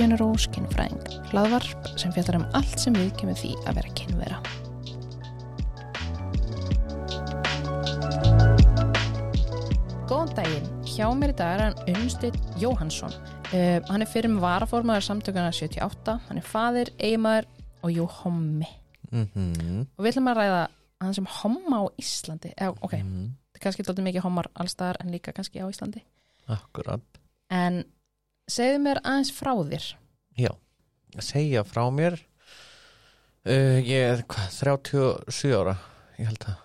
Rose kynfræðing, hlaðvarp sem fjallar um allt sem við kemur því að vera kynvera. Góðan daginn, hjá mér í dag er hann Unnstedt Jóhansson. Uh, hann er fyrir með varaformaður samtökana 78, hann er fadir, eiginmaður og jú hommi. Mhm, Og við ætlum að ræða hann sem homma á Íslandi. Eða, ok, mhm, það er kannski dálítið mikið hommar allstaðar en líka kannski á Íslandi. Akkurat En segðu mér aðeins frá þér. Já, segja frá mér uh, Ég er hvað, 37 ára Ég held að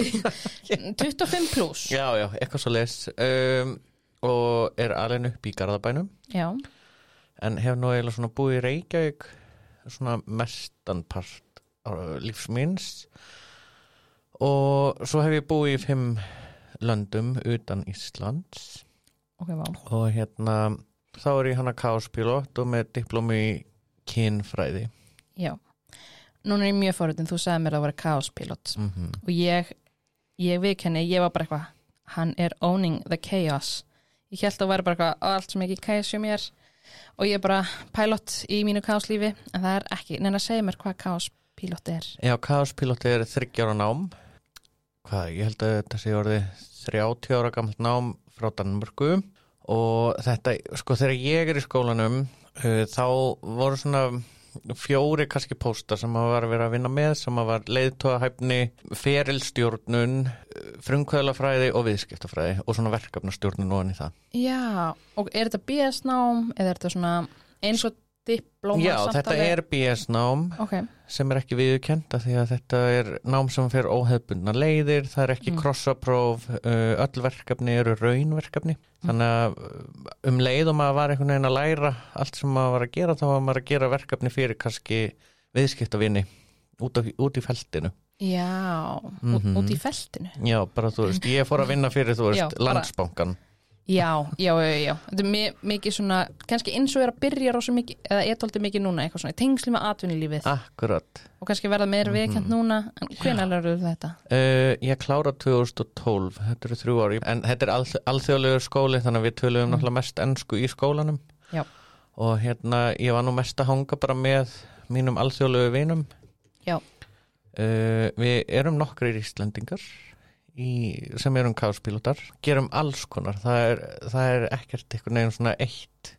25 pluss. Já, já, eitthvað svo les um, Og er alveg upp í Garðabænum Já. En hef nú eiginlega svona búið í Reykjavík Svona mestanpart lífsminns Og svo hef ég búið í fimm löndum utan Íslands Ok, vá. og hérna þá er ég hana káspilot og með diplómi í kynfræði Já. Núna er ég mjög forutinn, þú sagði mér að var kaospilot mm -hmm. og ég, ég viðkenni, ég var bara eitthvað, hann er owning the chaos. Ég held að það væri bara eitthvað allt sem ekki chaos hjá mér og ég er bara pilot í mínu kaoslífi en það er ekki, neina að segja mér hvað kaospilot er. Já, káspilot er þryggjára nám hvað, ég held að þetta sé orðið 30 ára gamalt nám frá Danmörku og þetta, sko þegar ég er í skólanum uh, þá voru svona fjóri kannski póstar sem að var að vera að vinna með sem að var leiðtóðahæfni ferilstjórnun frumkvæðlafræði og viðskiptafræði og svona verkefnastjórnun og hann í það. Já, og er þetta BS-nám eða er þetta svona eins og diplóma Já, þetta alveg? er BS-nám Ok, sem er ekki viðurkenda því að þetta er nám sem fer óheðbundna leiðir, það er ekki Mm. krossapróf, uh, öll verkefni eru raunverkefni, þannig að uh, um leið og maður var einhvern veginn að læra allt sem maður var að gera, þá var maður að gera verkefni fyrir kannski viðskiptavinni út, út í feltinu. já, út, Mhm. út í feltinu. Já, bara þú veist, ég fór að vinna fyrir þú veist, landsbankan. Já, já, já, já. Þetta er mi- mikið svona, kannski eins og er að byrja rosa mikið, eða tóltið mikið núna, eitthvað svona, í tengslu með atvinnulífið Akkurat. og kannski verða meira Mhm. viðkjönd núna, en hvenær lærðu þetta? Uh, ég klára 2012, þetta eru þrjú ári en þetta er alþ alþjóðlegur skóli þannig að við töluðum náttúrulega mest ennsku í skólanum Já. og hérna ég var nú mest að hanga bara með mínum alþjóðlegu vinum Já. uh, við erum nokkrir Íslendingar í, sem erum káspílotar gerum alls konar það er, það er ekkert einhvern veginn svona eitt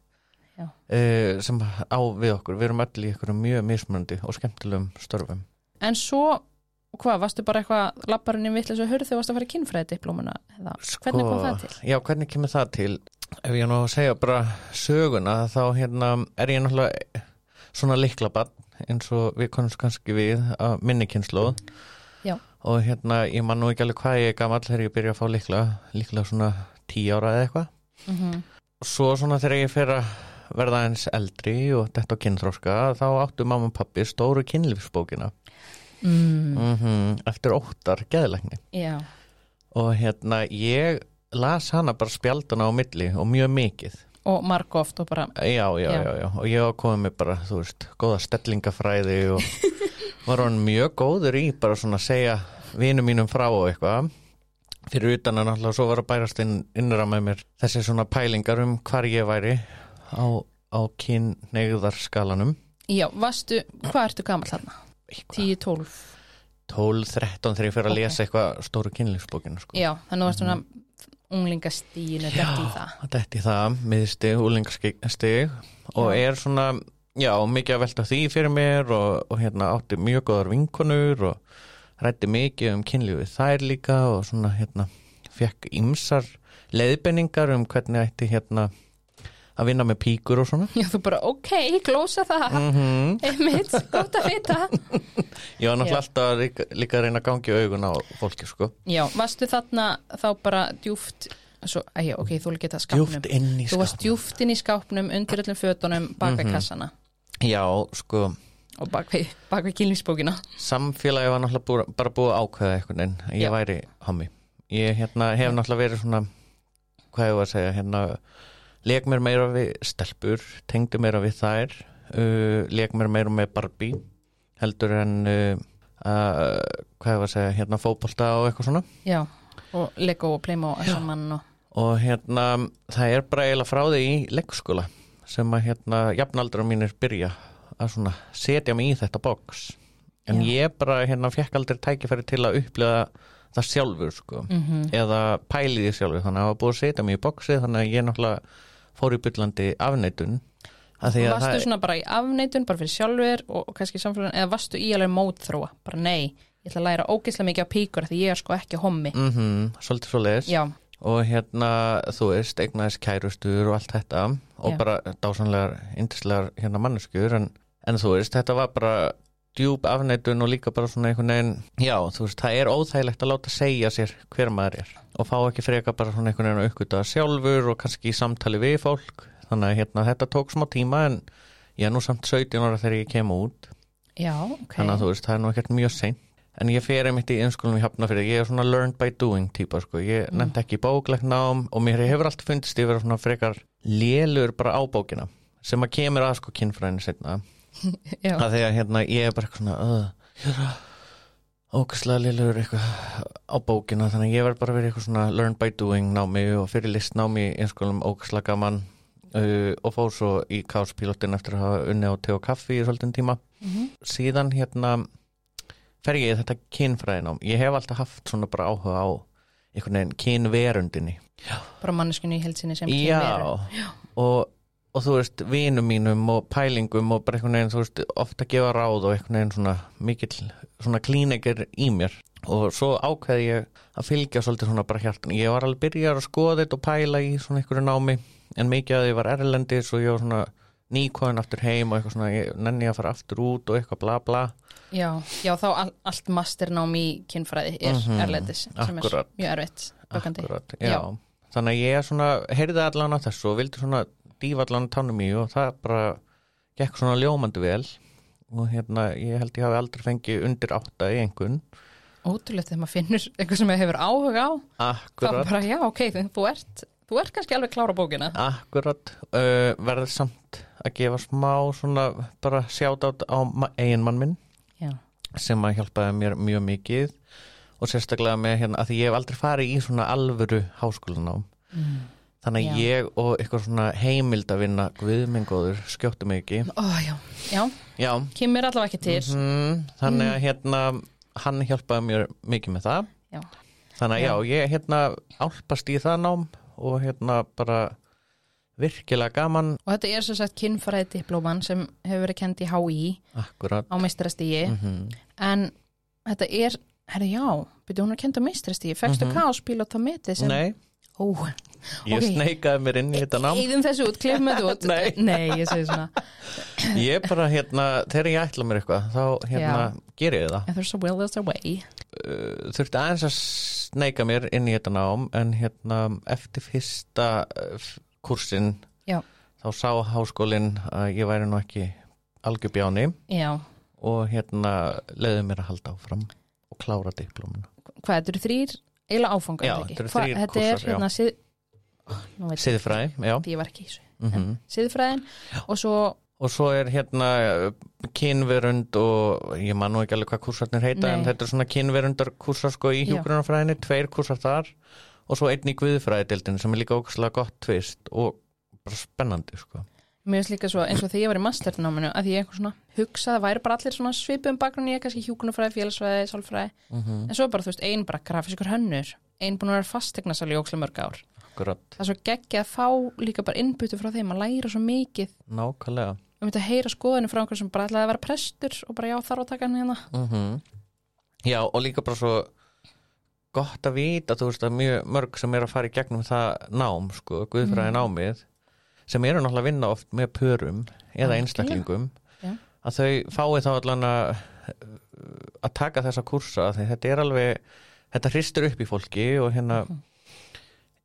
uh, sem á við okkur við erum öll í einhverjum mjög mismunandi og skemmtilegum störfum En svo, hvað, varstu bara eitthvað labbarinn í vitlega svo hörðu þegar varstu að fara í kynfræði diplómuna, eða hvernig kom það til? Sko, Já, hvernig kemur það til? Ef ég nú segja bara söguna þá hérna er ég náttúrulega svona liklabann eins og við konumst kannski við að minni kynnslóð Já. Og hérna ég man nú ekki alveg hvað ég er gamall þegar ég byrja að fá likla líkla svona tíu ára eða eitthvað. Mm svo svona þegar ég fer að verða eins eldri og þetta á kynþróska þá áttu mamma og pappi stóru kynlífsbókina. Mm. mm eftir óttar geðlækni. Já, og hérna ég las hana bara spjaldana á milli og mjög mikið. Og margóft og bara, já, já, Já. já, já, og ég var komið með bara, þú veist, góða stellingafræði og var hann mjög góður í bara svona að segja vinum mínum frá og eitthvað fyrir utan að náttúrulega svo var að bærast inn innra með mér þessi svona pælingar um hvar ég væri á, á kynneigðarskalanum já, varstu, hvað ertu gamall þarna? 10, 12? 12, 13 þegar ég fyrir að Ok. lesa eitthvað stóru kynlífsbókinu sko. Já, þannig varstu svona unglingastíinu, dætt í það. Þetta í það, miðstig, úlingastig og Já. er svona, já, mikið að velta því fyrir mér og, og hérna átti mjög góðar vinkonur og rætti mikið um kynlífið þær líka og svona hérna fekk ymsar leiðbenningar um hvernig ætti hérna að vinna með píkur og svona. Já, þú bara, ok, glósa það, Mm einmitt, gott að vita. Var náttúrulega Já. alltaf líka, líka að reyna að gangi augun á fólki, sko. Já, varstu þarna þá bara djúft, svo, æja, ok, þú líka þetta skápnum. Þú varst djúft inn í skápnum, undir öllum fötunum, bak við Mhm. kassana Já, sko, og bak við, bak við kynlífsbókina. samfélagi var náttúrulega búið, bara búið ákveða einhvern veginn að ég Já. væri hommi. Ég hérna, hef náttúrulega verið svona hvað ég var að segja hérna, leik mér meira við stelpur tengdu meira við þær uh, leik mér meira með Barbie heldur en uh, uh, hvað ég var að segja, hérna fótbolta og eitthvað svona. Já, og Lego og Playmo og og og hérna það er bara eiginlega frá því í leikskóla sem að hérna jafnaldra mínir byrja að svona setja mig í þetta box. En Já. ég bara hérna fekk aldrei tækifæri til að upplifa það sjálfur sko. Mm eða pæli því sjálfur. Þannig að það var búið að setja mig í boxi þannig að ég náttúrulega fór í byllandi afneitun. Það svona bara í afneitun, bara fyrir sjálfur og, og kannski samfélagun, eða varstu í alveg mótþróa? Bara nei, ég ætla að læra ógeðslega mikið á píkur því ég er sko ekki hommi. Mm svolítið svo leiðis og hérna þú veist, eignaðis kærustur og allt þetta og Já. bara dásanlegar, yndislegar hérna manneskjur. En, en þú veist, þetta var bara djúb afneitun og líka bara svona einhvern veginn, já, þú veist, það er óþægilegt að láta segja sér hver maður er og fá ekki freka bara svona einhvern veginn að uppgöta sjálfur og kannski í samtali við fólk. Þannig að hérna þetta tók smá tíma en ég er nú samt 17 ára þegar ég kem út. Já, ok. Þannig að þú veist, það er nú ekkert mjög seint en ég fer einmitt í innskólum í Hafnafyrir ég er svona learn by doing típa sko. ég Mm. nefndi ekki bóklegt nám og mér hefur alltaf fundist ég vera svona frekar lélur bara á bókina sem að kemur að sko kynfræðinu setna að því að hérna ég er bara eitthvað svona ég er ógæslega lélur eitthvað á bókina þannig að ég verð bara verið eitthvað svona learn by doing námi og fyrir listnámi í innskólum ógæslega gaman uh, og fór svo í káspílotin eftir að hafa unni á te og kaffi í svolítinn tíma Mhm. síðan hérna fer ég í þetta kynfræðinám. Ég hef alltaf haft svona bara áhuga á einhvern veginn kynverundinni. Bara manneskunni í heilsinni sem já, kynveru. og, og þú veist vinum mínum og pælingum og bara einhvern veginn þú veist ofta gefa ráð og einhvern veginn svona mikill svona klínegir í mér. Og svo ákveði ég að fylgja svolítið svona bara hjartan ég var alveg byrjar að skoða þetta og pæla í svona einhverju námi en mikið að ég var erlendis og ég var svona nýkvæðin aftur heim og eitthvað svona ég nenni að fara aftur út og eitthvað bla bla Já, já, þá all, allt masternám í kynfræði er Mhm, erlendis sem akkurat. er mjög erfitt. Akkurat, já. Já. Þannig að ég svona heyrði allan á þessu og vildi svona dýfa allan tánum í og það bara gekk svona ljómandi vel og hérna ég held ég hafi aldrei fengið undir átta í einhvern Ótrúlegt þegar maður finnur eitthvað sem maður hefur áhuga á þá Akkurat, bara, já, ok, þú ert þú ert kannski alveg klára bókina akkurat uh, verður samt að gefa smá svona bara sjátt á eiginmann minn sem að hjálpaði mér mjög mikið og sérstaklega með hérna að ég hef aldrei farið í svona alvöru háskólanám. Mm. þannig að ég og eitthvað svona heimild að vinna guðmingóður skjóttu mig ekki. Ó, já, já, Já, kemur allavega ekki til. Mhm, þannig að hérna hann hjálpaði mér mikið með það. Já. þannig að Já. ég hérna álpast í það nám og hérna bara virkilega gaman. Og þetta er svo sagt kynfræði diplóman sem hefur verið kend í HÍ akkurat. á meistarastígi mm en þetta er, herri já byrju hún er kend á meistarastígi, fegstu mm. -hmm. káspílot á meti sem Nei, Ó, ég ok. sneikaði mér inn í þetta nám. Eðum þessu út, klifum þetta út. Nei. Nei, ég segi svona. Ég bara hérna, þegar ég ætla mér eitthvað þá hérna ger ég það. And there's a will, there's a way. Uh, þurfti aðeins að sneika mér inn í þetta nám en hérna eftir fyrsta uh, kursinn Já. þá sá háskólinn að ég væri nú ekki algjörbjáni Já, og hérna leiði mér að halda áfram og klára diplóminu. hvað, þetta eru þrýr eiginlega áfangar, Já, þetta eru Hvað- þrír Þetta er hérna sið... Ég, Siðfræði, já. því ég var ekki í þessu. Mm Siðfræðin og svo Og svo er hérna uh, kynverund og ég man nú ekki alveg hvað kursarnir heita Nei. en þetta er svona kynverundar kursar sko í hjúgrunarfræðinni, tveir kursar þar og svo einn í guðfræðidildin sem er líka ógæslega gott tvist og bara spennandi sko. mér finnst líka svo eins og þegar ég var í masternáminu að ég eitthvað svona hugsaði að væri bara allir svona svipum bakgrunni ég kannski hjúkunufræði, félagsfræði, sálfræði. Mm en svo bara þú veist, ein bara grafiskur hönnur ein búin að vera fastegnasal í ókslega mörg ár. Akkurat, það er svo geggja að fá líka bara innbyttu frá þeim að læra svo mikið. Nákvæmlega. um þetta að heyra skoðinu frá einhver sem bara ætlaði að vera prestur og bara já þarf að taka hann hérna. Mm Já, og líka bara svo gott að vita, þú veist, að mjög mörg sem er að fara í gegnum það nám, sko, guðfræði Mm. námið, sem eru náttúrulega að vinna oft með pörum eða Algjörlega. einstaklingum, Já. að þau fái þá allan að að taka þessa kursa, þetta er alveg, þetta hristur upp í fólki og hérna, Mhm.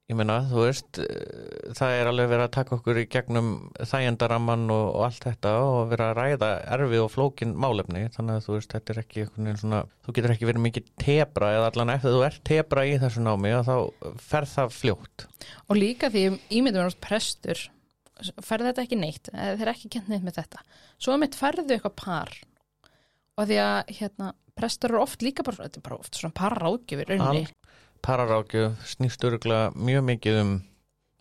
Ég meina, þú veist, eh, það er alveg verið að taka okkur í gegnum þægendaramman og, og allt þetta og vera að ræða erfið og flókin málefni, þannig að þú veist, þetta er ekki svona, þú getur ekki verið mikið tebra eða allan eftir þú ert tebra í þessu námi og þá fer það fljótt. og líka því ímyndum við prestur ferði þetta ekki neitt eða þeir ekki kent neitt með þetta. Svo mitt ferðu eitthvað par og því að hérna prestur eru oft líka bara, þetta er bara oft svona parráðgjöfur rauninni, pararákjöf snýst öruglega mjög mikið um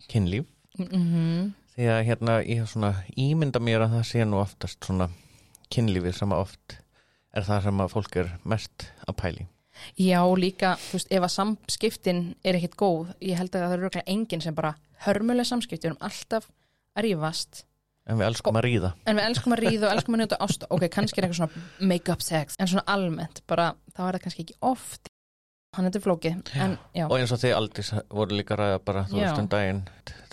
kynlíf. Mm því að hérna ég hef svona ímynda mér að það sé nú oftast svona kynlífið sem að oft er það sem að fólk er mest að pæli Já, líka, þú veist, ef að samskiptin er ekkit góð, ég held að það er röglega enginn sem bara hörmuleg samskipti erum alltaf að rífast. En við elskum að ríða. en við elskum að ríða og elskum að njóta ást. Ok, kannski er eitthvað svona make-up sex en svona almennt, bara, þá er það kannski ekki oft hann er til flókið og eins og þið aldrei voru líka ræða bara þú veist um daginn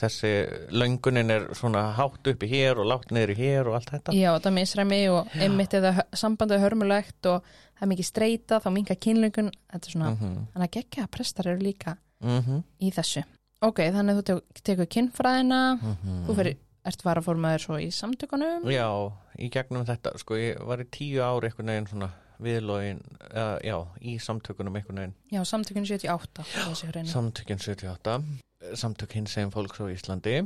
þessi löngunin er svona hátt uppi hér og látt niður í hér og allt þetta. Já, það misræmi og einmitt eða hö- sambandið er hörmulegt og það er mikið streyta, þá minga kynlöngun. Þetta er svona, mm þannig að geggja að prestar eru líka -hmm. í þessu. Ok, þannig að þú tek- tekur kynfræðina. Mhm. þú fyrir, ert varaformaður svo í samtökunum. Já, í gegnum þetta sko ég var í tíu ári einhvern veginn svona viðlógin, uh, já, í samtökunum einhvern veginn, já, samtökun 78 þessi hreinu. samtökin 78 samtök hins eginn fólks á Íslandi.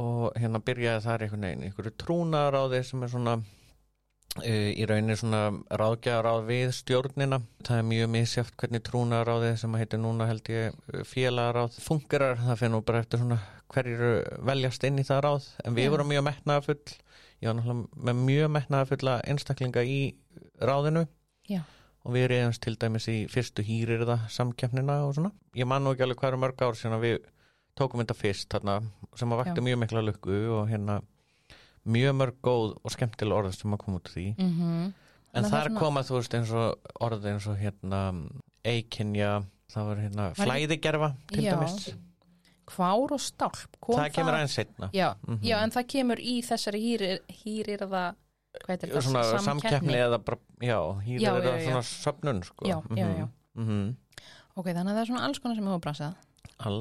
Og hérna byrjaði þar einhvern veginn einhverju trúnaráði sem er svona uh, í rauninni svona ráðgjaðaráð við stjórnina. Það er mjög misjátt hvernig trúnaráðið sem heitir núna held ég félagaráð fungerar, það nú bara eftir svona hverjir veljast inn í það ráð. En við Já. vorum mjög metnaðafull ég var náttúrulega með mjög metnaðafulla einstaklinga í ráðinu Já. og við reyðumst til dæmis í fyrstu hýrirða samkeppnina og svona ég man nú ekki alveg hvað eru mörg ár síðan við tókum þetta fyrst þarna sem að vakti Já. mjög mikla lukku og hérna mjög mörg góð og skemmtilega orð sem að koma út því mm -hmm. en það þar svona- koma þú veist eins og orð eins og hérna eikinja, það var hérna flæðigerfa til Já. dæmis kvár og stálp kom það kemur aðeins setna já, Mhm. já, en það kemur í þessari hýrir, það það, svona samkeppni? eða bara, já, Já, er já, það svona söfnun sko. Já, já, já. Mhm. ok, þannig að það er svona alls konar sem hefur bransað All,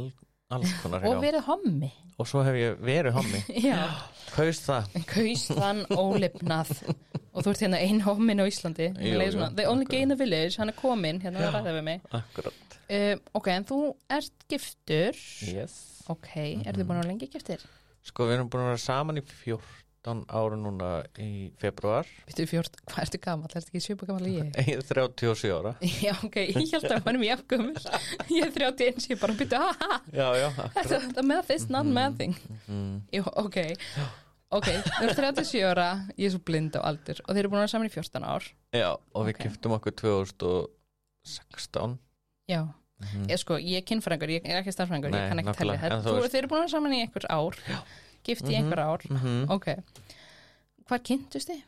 alls konar og já. verið hommi. Og svo hef ég verið hommi. Já, kaust það. Kaust þann ólipnað og þú ert hérna ein hommin á Íslandi. Jú, jú, svona, the only gay in the village, hann er kominn hérna að ræða við mig. akkurat. Uh, ok, en þú ert giftur. Yes. ok, er þið búin að vera lengi giftir? sko við erum búin að vera saman í 14 ára núna í februar Býttu fjórn, hvað ertu gamall, ertu ekki svipa gamall í ég? ég er 37 ára. Já, ok, ég held að hann er mjög afgömmul Ég er 31, ég bara býttu já, já, þetta math is not mathing. mm. Jú, ok. Ok, þau eru 37 ára, ég er svo blind á aldur og þeir eru búin að vera saman í 14 ár. Já, og við Ok. giftum okkur 2016 Já, Mhm. ég sko, ég er kynfræðingur, ég er ekki starfræðingur, ég kann ekki en þetta. Þú Þú Þeir eru búin að vera saman í einhver ár Gift í Mhm. einhver ár Mhm. Ok, hvað kynntust þið?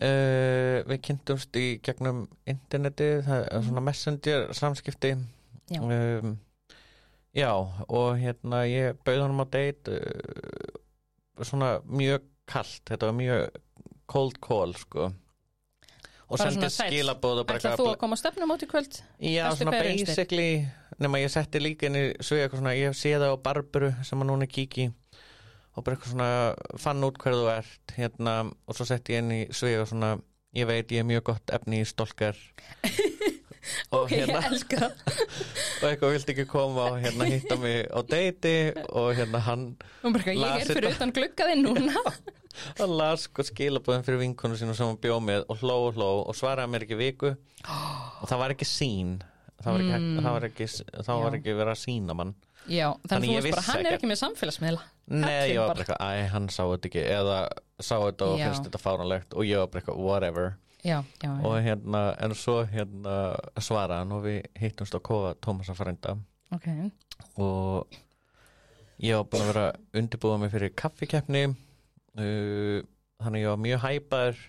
Uh, við kynntumst í gegnum interneti, það er svona messenger samskipti Mhm. Já. um, já og hérna ég bauð honum á date uh, svona mjög kalt, þetta var mjög cold call sko og Bara sendi svona sæll. skilabóð og bara Ætla þú að koma að stefna móti kvöld? Já, svona basically nema ég setti líka inn í svið eitthvað svona, ég hef séð það á Barbaru sem að núna er kíki og bara eitthvað svona fann út hverðu þú ert hérna, og svo setti ég inn í svið og svona, ég veit ég er mjög gott efni í stolkar og Ok, ég hérna og eitthvað vildi ekki koma og hérna hitta mig á deiti og hérna hann Og bara, Ég er fyrir utan gluggaði núna. Hann las sko skilabóðin fyrir vinkonu sínu sem hann bjóð með og hló og hló og svaraði mér ekki viku. Og það var ekki sín það var ekki, Mm. það var ekki, það var ekki verið að sína mann Já, þannig að þú veist bara, hann er ekki með samfélagsmiðla. Nei, ég var bara. eitthvað, æ, hann sá þetta ekki. Eða sá þetta og finnst þetta fáranlegt og ég var bara eitthvað, whatever. Já, já, og hérna, en svo hérna svaraði hann og við hittumst á kofa Tómasa frænda. Ok. Og ég var búin að vera undirbúða mig fyrir kaffikeppni. Uh, þannig ég var mjög hæpaður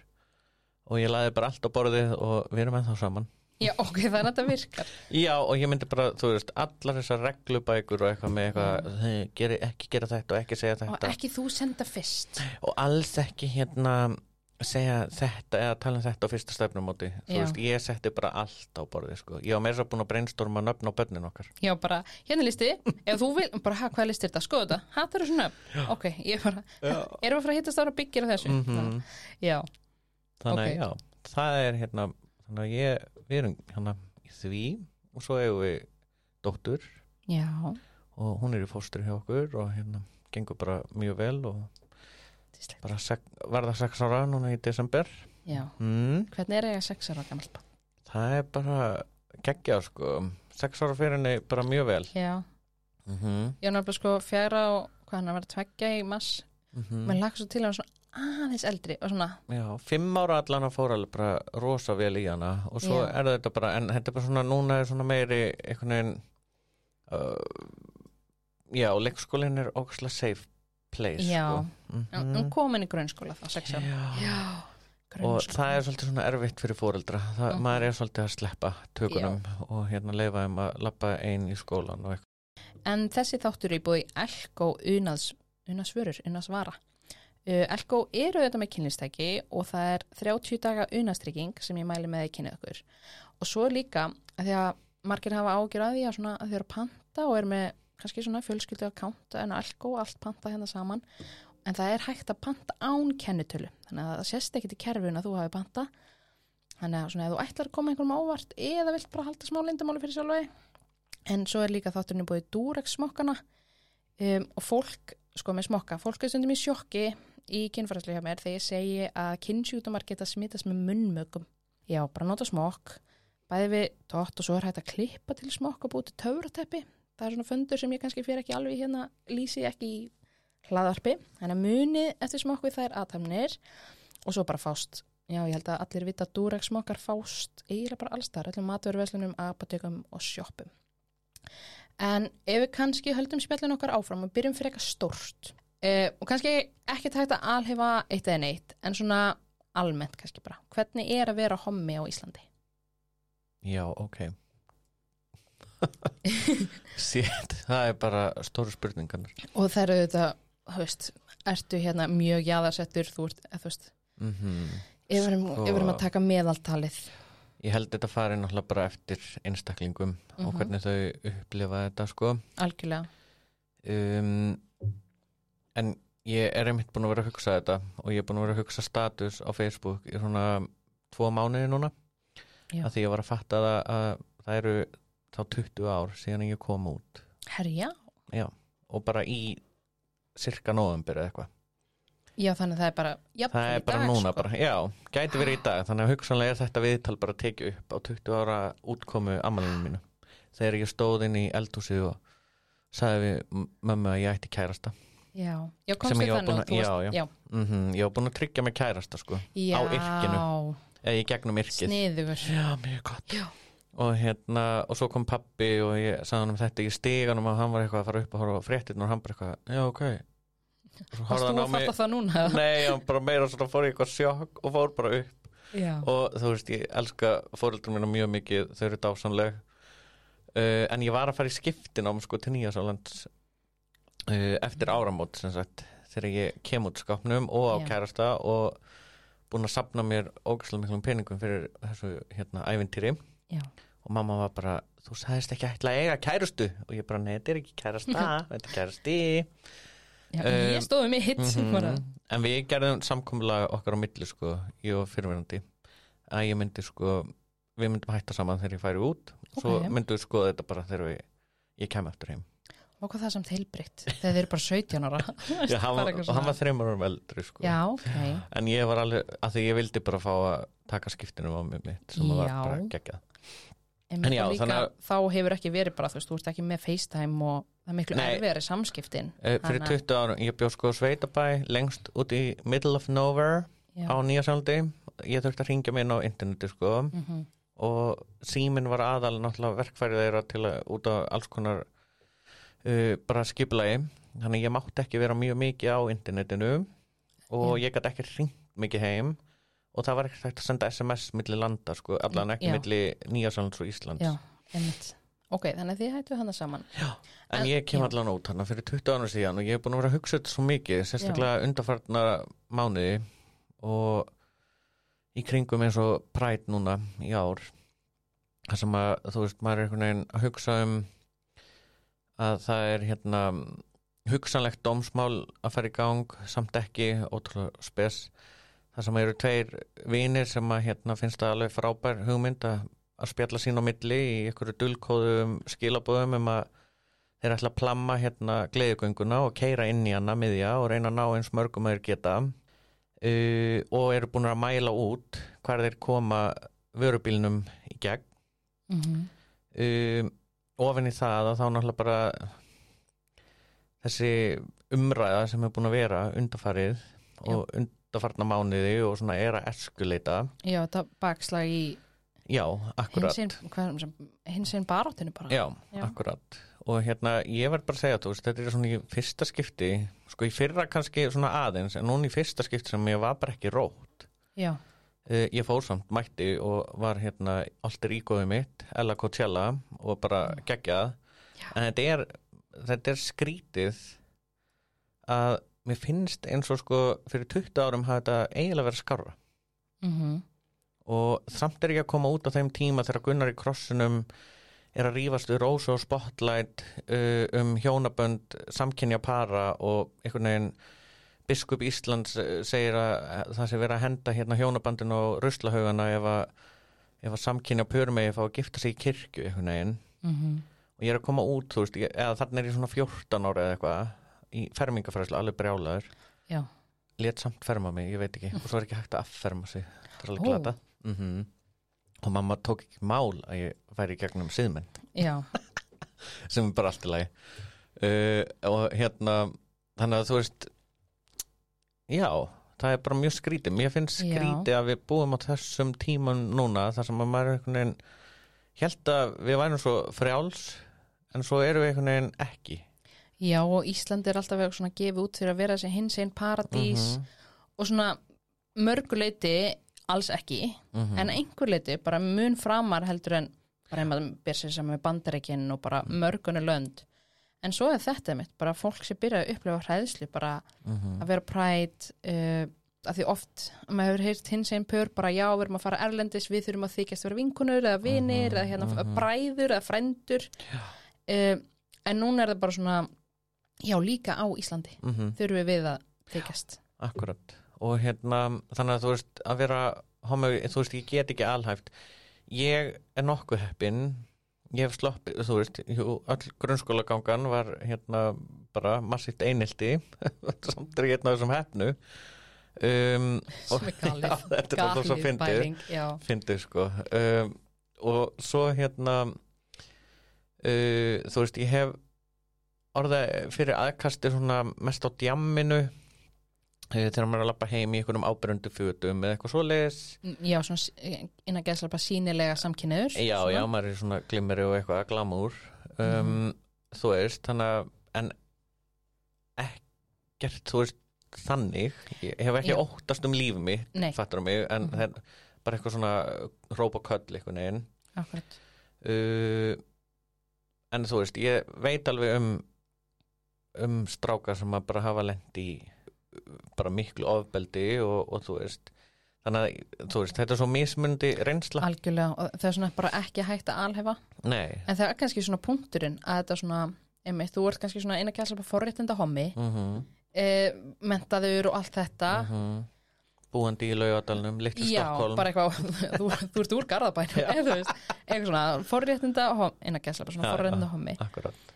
og ég laði bara allt á borðið og við erum ennþá saman Já, ok, þannig að þetta virkar Já, og ég myndi bara, þú veist, allar þessar reglubækur og eitthvað með eitthvað "Hey, geri, ekki gera þetta og ekki segja Og þetta. ekki þú senda fyrst. Og alls ekki hérna segja þetta eða tala um þetta á fyrsta stefnumóti. Þú Já. veist, ég setti bara allt á borðið sko. ég var meira svo búin að brainstorma nöfn á börnin okkar. Já, bara, hérna er listi Ef þú vil, bara, ha, hvað listi er þetta? Skoðu þetta, ha, það eru svona Ok, ég bara, erum við að hittast ára byggir á þessu? Mhm. Já, þannig Ok. að já, það er hérna þannig að ég, við erum hérna í því og svo eigum við dóttur já. og hún er í fóstri hjá okkur og hérna gengur bara mjög vel og bara sek, varða sex ára núna í desember. Já, mm, hvernig er eiga sex ára gammal það er bara geggja sko. Sex ára fyrir henni bara mjög vel. Já, mm -hmm. ég var náttúrulega sko fjara og hvað hann var að tveggja í mass Mm menn lagt svo til að hann svona aðeins eldri og svona, Já, fimm ára allan að fóra alveg bara rosa vel í hana og svo Já. er þetta bara, en þetta er bara svona núna er svona meiri einhvern veginn uh, já, leikskólinn er ógæslega safe place Já. sko. mm. Mhm. komin í grunnskóla þá, sex ára Já. Já, og það er svolítið svona erfitt fyrir fóreldra það, Mhm. maður er svolítið að sleppa tökunum og hérna leifa þeim að lappa einn í skólan og eitthvað En þessi þáttur er búið Elko unaðs, unaðsvörur, unaðsvara. Uh, Elko eru þetta með kynlistæki og það er 30 daga unaðstrygging sem ég mæli með að kynna ykkur. Og svo líka að því að margir hafa ágjur að því að, að þau eru panta og eru með kannski svona fjölskyldu account en Elko allt panta hérna saman. En það er hægt að panta án kennitölu. Þannig að það sést ekkit í kerfun að þú hafi panta. Þannig að svona ef þú ætlar að koma einhverjum á óvart eða vilt bara halda smá lindamáli fyrir sjálfvegi en svo er líka þátturinn búið Durex smokkana um, og fólk, sko með smokka fólk er stundum í sjokki í kynfærslu hjá mér þegar ég segi að kynnsjútumar geta smitast með munnmögum já, bara nota smokk. Bæði við tótt og svo er hægt að klippa til smokk og búið til töfrateppi. Það er svona fundur sem ég kannski fyrir ekki alveg hérna lýsi ekki í hlaðarpi þannig að munið eftir smokk við þær aðtæmnir og svo bara fást. Já, ég held að allir vita að Durex smokkar fást eiginlega bara allstar, öllum matverðverslunum, apotekum og sjoppum. En ef við kannski höldum spjallin okkar áfram og byrjum fyrir eitthvað stórt uh, og kannski ekki tægt að alhefa eitt eða neitt en svona almennt kannski bara. Hvernig er að vera hommi á Íslandi? Já, ok Sétt, það er bara stóru spurningarnar Og það eru þetta, veist, ertu hérna mjög jaðarsettur, þú ert, þú veist, mm við erum, Sko- að taka meðaltalið. Ég held þetta fari náttúrulega bara eftir einstaklingum og Mhm. hvernig þau upplifa þetta sko Algjörlega. um, en ég er einmitt búin að vera að hugsa þetta og ég er búin að vera að hugsa status á Facebook í svona tvo mánuði núna. Já. að því ég var að fatta það að það eru þá 20 ár síðan ég kom út. Herja? Já, og bara í cirka nóvembir eða eitthvað. Já, þannig að það er bara, já, það er bara núna bara, já, gæti verið í dag. Þannig að hugsanlega er þetta viðtal bara að tekið upp á 20 ára útkomu amalinu mínu. Þegar ég stóð inn í eldhúsi og sagði við mömmu að ég ætti kærasta Já, já, komstu ég þannig að- já, varst, já, mm ég var búin að tryggja mig kærasta sko já, á yrkinu. eða í gegnum yrkið. Sniðugur. já, mjög gott. Já. og hérna, og svo kom pappi og ég sagði hann um þetta í stíganum og hann var eitthvað að fara upp og horfa fréttin og hann bara eitthvað, já, ok. Varst þú hann á að mig. fatta það núna? nei, hann bara meira svona fór í eitthvað sjokk og fór bara upp. Já. og þú veist, ég elska fóreldur mína mjög mikið, þau eru dásanleg uh, en ég var að fara í skiptin á sko til Nýjasálands eftir áramót sem sagt þegar ég kem út skápnum og á Já. kærasta og búin að sapna mér ógæslega miklum peningum fyrir þessu hérna ævintýri Já. og mamma var bara, þú sagðist ekki ætla að eiga kærustu og ég bara, nei, þetta er ekki kærasta þetta er kærasti Já, Um, ég stóði mig hitt bara Mhm. en við gerðum samkomulega okkar á milli sko, ég og fyrirverandi að ég myndi sko við myndum hætta saman þegar ég færi út svo Ok. myndum við skoða þetta bara þegar við, ég kem eftir heim og hvað það samt heilbritt þegar þeir eru bara 17 ára Já, hann, Bara var, eitthvað og hann var þreymur árum eldri sko. Já, ok en ég var alveg, að því ég vildi bara fá að taka skiptinu á mig mitt sem var Já. bara geggjað En, En já, líka, þannig að- þá hefur ekki verið bara, þú veist, þú ert ekki með FaceTime og það er miklu Nei. erfiðari samskiptin Eh, fyrir Þannig að- 20 árum, ég bjóð sko Sveitabæ lengst út í middle of nowhere Já. á Nýjasáldi ég þurfti að ringja mig inn á interneti sko Mhm. og síminn var aðal náttúrulega verkfærið þeirra til að út á alls konar uh, bara skipulagi. Þannig ég mátti ekki vera mjög mikið á internetinu og ég gæti ekki ringt mikið heim og það var ekki hægt að senda SMS milli landa sko, allan ekki Já. milli Nýjasálands og Íslands. Já, einmitt. Ok, þannig að þið hættu hana saman. En, En- ég kem já. allan út hann fyrir 20 ánum síðan og ég er búin að vera að hugsa þetta svo mikið sérstaklega undarfarnar mánuði og í kringum eins og præt núna í ár þar sem að þú veist maður er einhvern veginn að hugsa um að það er hérna hugsanlegt dómsmál að fara í gang samt ekki ótrúlega spes. Þar sem eru tveir vinir sem að hérna finnst það alveg frábær hugmynd að, að spjalla sín á milli í einhverju dulkóðum skilabóðum um að þeir ætla að plamma hérna gleðugönguna og keira inn í hana miðja og reyna að ná eins mörgum að þeir geta. Uh, og eru búin að mæla út hvar þeir koma vörubílnum í gegn. Mm -hmm. um, ofin í það að þá náttúrulega bara þessi umræða sem er búin að vera undarfarið og undarfarna mánuði og svona er að eskuleita já, þetta bakslag í já, akkurat. hins einn baráttinu bara. Já, já, akkurat. Og hérna ég verð bara að segja þú veist, þetta er svona í fyrsta skipti sko í fyrra kannski svona aðeins en núna í fyrsta skipti sem ég var bara ekki rótt. Já ég fór samt mætti og var hérna alltaf ígóðið mitt, Ella Coachella og bara geggjað Já. en þetta er, þetta er skrítið að mér finnst eins og sko fyrir 20 árum hafa þetta eiginlega verið skarra mm -hmm. og samt er ég að koma út á þeim tíma þegar Gunnar í krossunum er að rífast við Rósa og Spotlight uh, um hjónabönd samkynja para og einhvern veginn biskup Íslands segir að það sé verið að henda hérna hjónabandin og ruslahaugana ef að, ef að samkynja pörmegi fá að gifta sig í kirkju einhvern veginn. Mm -hmm. og ég er að koma út, þú veist, ég, eða þannig er ég svona 14 ára eða eitthvað í fermingafræslu, alveg brjálaður. Já, let samt ferma mig, ég veit ekki og svo er ekki hægt að afferma sig. Það er alveg glata mm og mamma tók ekki mál að ég væri í gegnum síðmenn já, sem er bara allt í lagi. Uh, og hérna þannig að þú veist já, það er bara mjög skrítið. Mér finnst Já. skrítið að við búum á þessum tíman núna þar sem að maður er einhvern veginn held að við værum svo frjáls en svo erum við einhvern veginn ekki. Já og Ísland er alltaf verið svona gefið út fyrir að vera þessi hins einn paradís Mhm, og svona mörguleiti alls ekki mhm. en einhver leiti bara mun framar heldur en bara ef maður ber sér saman með bandarækinn og bara mörgunni lönd en svo er þetta mitt, bara fólk sem byrja að upplifa hræðslu, bara Mhm. að vera præt uh, að því oft maður hefur heyrt hins einn pör bara já, við erum að fara erlendis, við þurfum að þykjast vera vinkunur eða vinir eða hérna bræður eða frændur. Uh, en núna er það bara svona já, líka á Íslandi Mhm. þurfum við að þykjast. Akkurat. Og hérna þannig að þú veist að vera þú veist ég get ekki alhæft. Ég er nokkuð heppin ég hef sloppið, þú veist jú, all grunnskólagangan var hérna bara massíft einelti samt er hérna þessum heppnu. Um, er galið, bæling fyndið sko. Um, og svo hérna uh, þú veist ég hef orðað fyrir aðkasti svona mest á djamminu þegar maður er að lappa heim í einhverjum ábyrjöndu fötum eða eitthvað svoleiðis já, svona innan gæðslega bara sínilega samkynniður já, svona. já, maður er svona glimmeri og eitthvað glamúr um, þú veist, þannig að en ekkert, þú veist þannig, ég hef ekki Já. óttast um líf mitt, Nei. fattur mig en mm. bara eitthvað svona róp og köll einhvern veginn Akkurat. uh, en þú veist, ég veit alveg um um strákar sem að bara hafa lent í bara miklu ofbeldi og, og þú veist þannig að þú veist, þetta er svo mismundi reynsla. Algjörlega og það er svona bara ekki hægt að alhefa nei. En það er kannski svona punkturinn að þetta svona einmitt, þú ert kannski svona eina gæðslega forréttinda hommi mm e, mentaður og allt þetta. Búandi í laugadalnum, litlu já, Stokkólm bara eitthvað þú, þú ert úr garðabænum eða þú veist, eitthvað svona forréttinda hom- eina gæðslega svona Já, forréttinda hommi. akkurat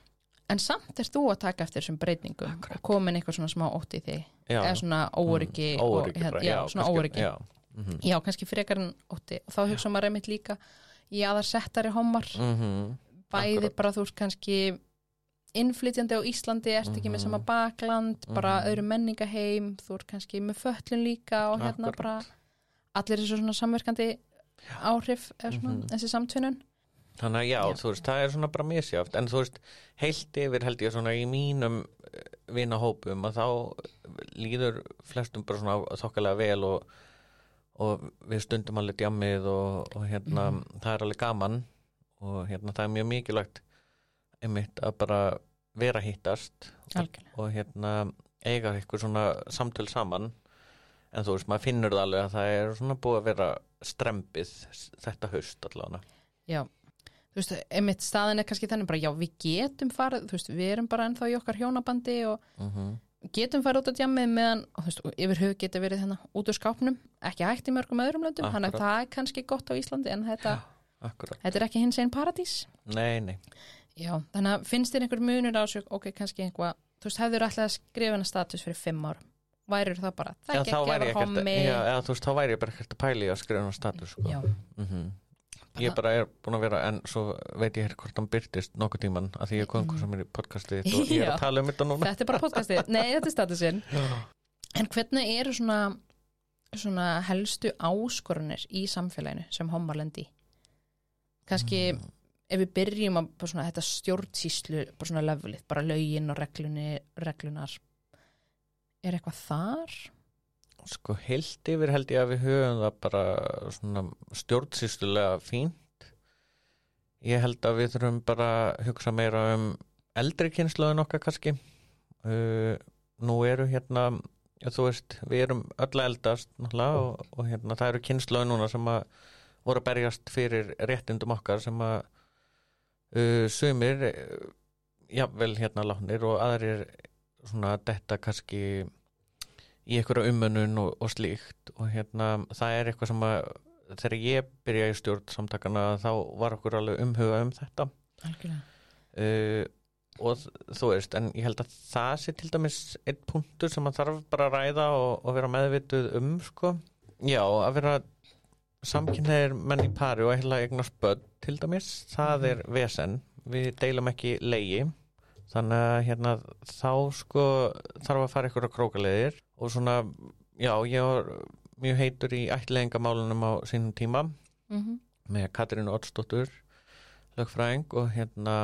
en samt er þú að taka eftir þessum breytingum og komin eitthvað svona smá ótt í þig. Já, eða svona óöryggi Mm, og, hérna, bara, já, svona óöryggi. já, mhm, já, kannski frekar en ótti. Og þá hugsa maður einmitt líka í aðar settari hommar mhm, bæði Akkurat. bara þú ert kannski innflytjandi á Íslandi ert ekki með Mhm. sama bakland bara Mhm. öðru menningaheim þú ert kannski með föllun líka og hérna Akkurat. bara allir þessu svona samverkandi áhrif eða svona, Mhm. þessi samtvinnun þannig að já, Já. þú veist, það er svona bara misjáft en þú veist, heilt yfir held ég svona í mínum vinahópum að þá líður flestum bara svona þokkalega vel og, og við stundum alveg djammið og, og hérna, Mhm. það er alveg gaman og hérna, það er mjög mikilvægt einmitt að bara vera hittast algjörlega og hérna eiga eitthvað svona samtöl saman en þú veist, maður finnur það alveg að það er svona búið að vera strempið þetta haust allavega já, þú veist, einmitt staðin er kannski þannig bara já, við getum farið, þú veist, við erum bara ennþá í okkar hjónabandi og mm getum farið út á djammið meðan og þú veist, yfir hug getur verið hérna út úr skápnum ekki hægt í mörgum öðrum löndum, þannig að Akkurat. það er kannski gott á Íslandi en þetta, akkurat, þetta er ekki hins einn paradís nei, nei Já, þannig að finnst þér einhver munur á þessu, ok, kannski einhvað, þú veist, hefur alltaf að skrifa hennar status fyrir fimm árum, værir það bara, það Já, ekki að ekkert hommi, já, eða, þú veist, þá væri ég bara ekkert að pæli að skrifa hann status sko. Já. Mhm. Ég bara er búin að vera en svo veit ég hér hvort hann byrtist nokkuð tíman að því ég kom hvað sem er í podcastið þitt og ég er að tala um þetta núna. Þetta er bara podcastið, nei þetta er statusinn en hvernig eru svona svona helstu áskorunir í samfélaginu sem hommarlendi kannski ef við byrjum að svona, þetta stjórnsýslu bara svona levelið, bara lögin og reglunar er eitthvað þar? Sko heilt yfir held ég að við höfum það bara svona stjórnsýstulega fínt. Ég held að við þurfum bara að hugsa meira um eldri kynnslóðin okkar kannski. Uh, nú eru hérna, já, þú veist, við erum öll eldast náttúrulega og, og hérna það eru kynnslóðin núna sem að voru að berjast fyrir réttindum okkar sem að uh, sumir, uh, jafnvel hérna látnir og aðrir svona detta kannski í einhverja umönnun og, og slíkt. Og hérna það er eitthvað sem að þegar ég byrja í stjórn samtakana þá var okkur alveg umhuga um þetta. Uh, og þú veist en ég held að það sé til dæmis einn punktur sem að þarf bara að ræða og, og vera meðvituð um sko. Já að vera samkynneir menn í pari og heila eignast börn til dæmis, það er vesen. Við deilum ekki leigi þannig að hérna þá sko þarf að fara ykkur á krókaleðir og svona, já ég var mjög heitur í ættilegingamálunum á sínum tíma. Mm með Katrínu Oddsdóttur lögfræðing og hérna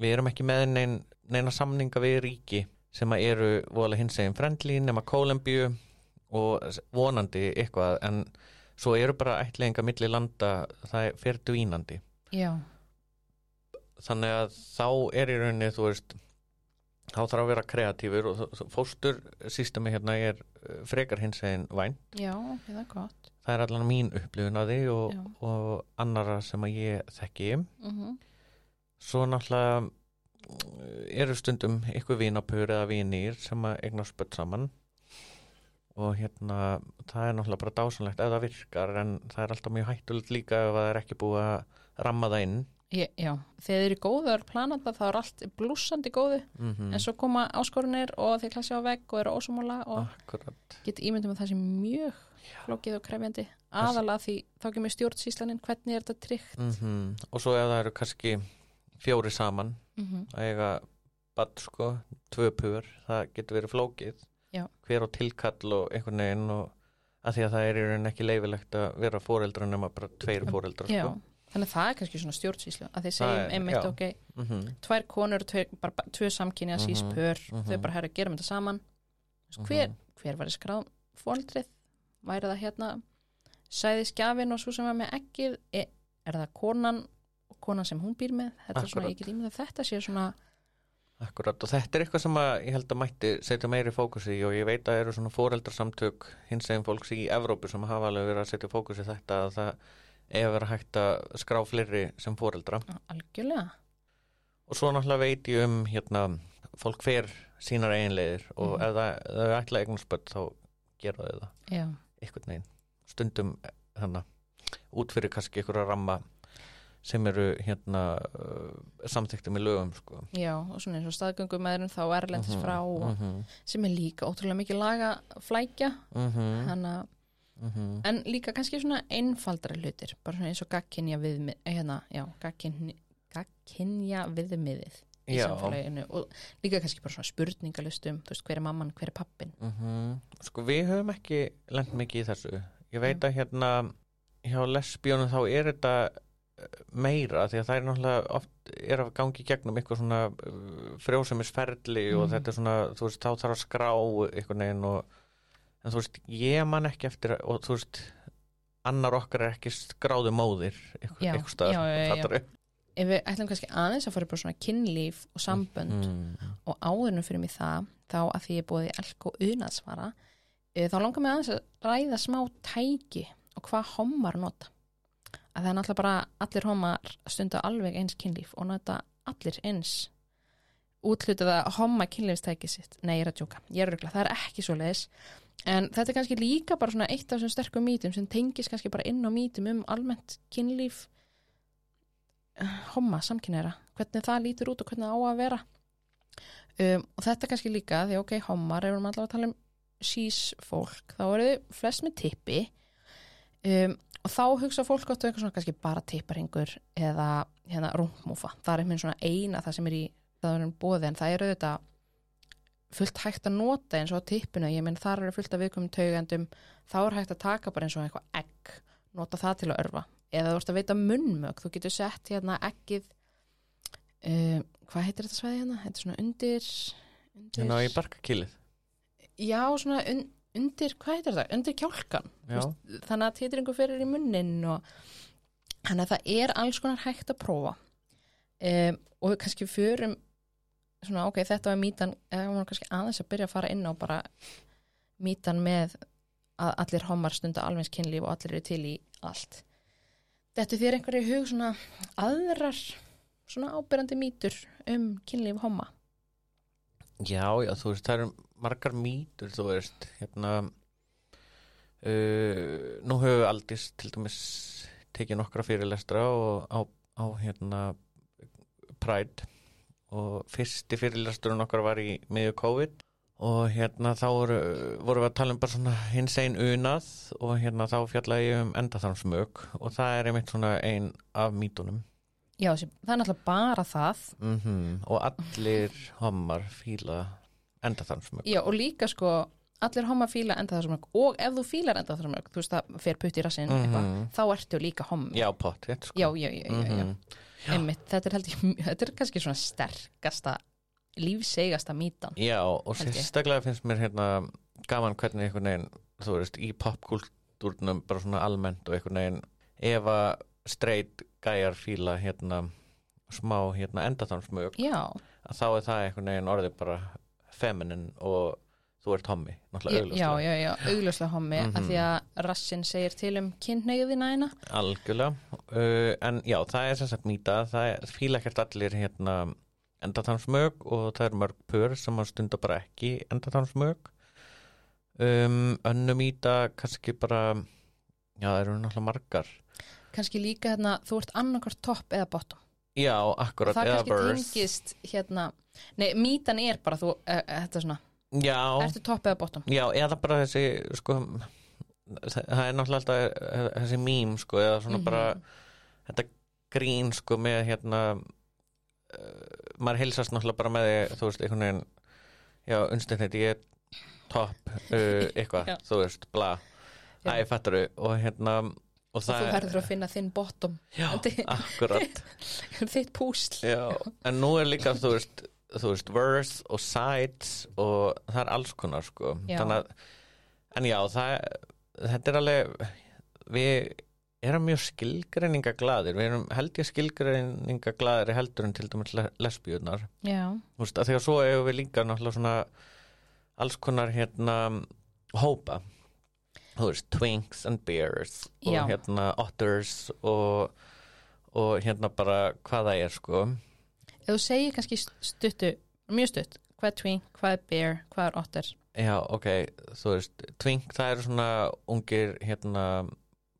við erum ekki með nein, neina samninga við ríki sem að eru voðalega hins eginn frendli nema Kólumbíu og vonandi eitthvað en svo eru bara ætlinga milli landa það fer dvínandi. Já, þannig að þá er í rauninni þú veist þá þarf að vera kreatífur og þ- þ- fóstur sístemi hérna er uh, frekar hins eginn væn já, það er gott. Það er allan mín upplifun að því og, og annara sem að ég þekki. Mm svo náttúrulega uh, eru stundum ykkur vinapur eða vinir sem að eignast spött saman. Og hérna það er náttúrulega bara dásanlegt ef það virkar en það er alltaf mjög hættulegt líka ef það er ekki búið að ramma það inn Ég, Já, þegar þið eru góður plananda þá er allt blúsandi góðu. Mm en svo koma áskorunir og þeir klassi á vegg og eru ósumála og Akkurat. get ímyndum að það sé mjög flókið og krefjandi. Aðalega því þá kemur stjórnsýslanin hvernig er þetta tryggt? Mm og svo ef það eru kannski fjóri saman mm -hmm. að eiga badd sko, tvö pur það getur verið flókið. Já. hver á tilkall og einhvern veginn og að því að það er í rauninni ekki leifilegt að vera fóreldra nema bara tveir fóreldrar Já, sko. Þannig að það er kannski svona stjórnsýslu að Það segjum einmitt ok, mm -hmm. tvær konur tveir, bara, tvö samkynja Mhm, síspör, mhm. þau bara herra gerum þetta saman hver, hver var í skráð fóldrið, væri það hérna sæði skjafin og svo sem var með ekkið er, er það konan konan sem hún býr með þetta er svona, Akkurat. ég get ímynd að þetta sé svona Akkurat og þetta er eitthvað sem að ég held að mætti setja meiri fókus í og ég veit að eru svona fóreldrasamtök hins eginn fólks í Evrópu sem hafa alveg verið að setja fókus í þetta að það að vera hægt að skrá fleiri sem fóreldra algjörlega. Og svo náttúrulega veit ég um hérna, fólk fer sínar eiginleiðir og Mhm. ef það, er ætla eignarspöld þá gera þau það. Já, einhvern veginn. Stundum hana, út fyrir kannski einhverja ramma sem eru hérna uh, samþykti með lögum sko. já, og svona eins og staðgöngum meðurinn þá erlendis Mhm, frá og mhm, sem er líka ótrúlega mikið laga flækja mhm, þannig að mhm. En líka kannski svona einfaldra hlutir, bara svona eins og gagkinja viðmið, hérna, já, gagkinja, viðmiðið í Já. samfélaginu og líka kannski bara svona spurningalistum, þú veist, hver er mamman, hver er pappin? Mhm. Sko við höfum ekki lent mikið í þessu. Ég veit að hérna hjá lesbíunum þá er þetta eh, meira því að það er náttúrulega oft er að gangi gegnum eitthvað svona uh, frjósemisferli og Mhm. þetta er svona, þú veist, þá þarf að skrá eitthvað neginn og en þú veist, ég man ekki eftir að- og þú veist, annar okkar er ekki skráðu móðir eitthvað, staðar? Ef við ætlum kannski aðeins að fara bara svona kynlíf og sambönd Mhm. og áðurnum fyrir mig það, þá að því ég búið elk og unaðsvara, e, þá langar mig aðeins að ræða smá tæki og hvað hommar nota. Að það er náttúrulega bara allir hommar stunda alveg eins kynlíf og nota allir eins útlutið að homma kynlífstæki sitt. Nei, ég er að djóka, ég er röglega, það er ekki svo leiðis. En þetta er kannski líka bara svona eitt af þessum sterkum mítum sem tengis kannski bara inn á mítum um almennt kynlíf homma, samkynneira, hvernig það lítur út og hvernig það á að vera. Um, og þetta kannski líka því ok, hommar, ef við erum allavega að tala um sís fólk, þá eru þau flest með tippi. Um, og þá hugsa fólk áttu eitthvað svona kannski bara tipparingur eða hérna rúmúfa það er einhvern svona eina það sem er í það er bóði en það er auðvitað fullt hægt að nota eins og á tippinu. Ég menn þar eru fullt af viðkomum taugendum þá er hægt að taka bara eins og eitthvað egg nota það til að örfa eða þú ert að veita munnmög, þú getur sett hérna eggið uh, hvað heitir þetta svæði hérna? Þetta er svona undir, undir Hérna í barkakýlið. Já, svona un, undir, hvað heitir þetta? Undir kjálkan Já, þannig að titringu fyrir í munnin og þannig að það er alls konar hægt að prófa. Um, og kannski förum svona ok, þetta var mítan eða var kannski aðeins að byrja að fara inn á bara mítan með að allir homar stunda alveg kynlíf og allir eru til í allt. Þetta þér einhverju hug svona aðrar svona ábyrjandi mýtur um kynlíf homma? Já, já, þú veist, það eru margar mýtur, þú veist, hérna uh, nú við aldís til dæmis tekið nokkra fyrirlestra og á, á hérna Pride og fyrsti fyrirlesturinn okkar var í miðju COVID og hérna þá voru, voru við að tala um bara svona hins einn unað og hérna þá fjallaði ég um endaþarmsmög og það er einmitt svona ein af mýtunum Já, það er náttúrulega bara það mm og allir hommar fíla endaþarmsmög Já, og líka sko allir homma fíla enda það sem mörg og ef þú fílar enda það sem mörg, þú veist það fer putt í rassinn Mhm. eitthvað, þá ertu líka hommi Já, pott, sko. já, já, já, já, já. Einmitt, þetta er ég, þetta er kannski svona sterkasta lífsegasta mítan Já, og sérstaklega finnst mér hérna gaman hvernig einhvern veginn, þú veist, í popkultúrnum bara svona almennt og einhvern veginn ef að streit gæjar fíla hérna smá hérna endaþarmsmög Já, að þá er það einhvern veginn orðið bara feminin og þú ert hommi, já, náttúrulega já, augljóslega. Já, já augljóslega hommi, af Mhm. því að rassin segir til um kynneigðina eina Algjörlega, uh, en já, það er sem sagt mýta, það er, fíla ekkert allir hérna endaþarmsmög og það er mörg pör sem að stunda bara ekki endaþarmsmög um, önnu mýta kannski bara já, það eru náttúrulega margar. Kannski líka hérna, þú ert annarkvort topp eða bottom. Já, akkurat, það eða kannski verse tengist hérna, nei, mítan er bara þú, e, þetta er svona, já, ertu topp eða bottom? Já, eða bara þessi sko, það það er náttúrulega alltaf eh, þessi mím, sko, eða svona Mhm. bara þetta grín, sko, með hérna uh, maður heilsast náttúrulega bara með því, þú veist, einhvern veginn já, unnstætt þetta, ég er topp uh, eitthvað, þú veist, bla. Já. æ, fattaru, og hérna og og þú verður að finna þinn bottom. Já, akkurat. þitt púsl. Já, en nú er líka, þú veist þú veist, verse og sides og það er alls konar, sko. Já. að, en já, það þetta er alveg við erum mjög skilgreiningaglaðir við erum held ég skilgreiningaglaðir heldur en til dæmis le- lesbíurnar. Já, Þú veist, að þegar svo hefur við líka náttúrulega svona alls konar hérna hópa. Þú veist, twinks and bears og Já. hérna otters og, og hérna bara hvað það er sko ef þú segir kannski stuttu mjög stutt, hvað er twink, hvað er bear hvað er otter, já, ok, þú veist twink, það eru svona ungir hérna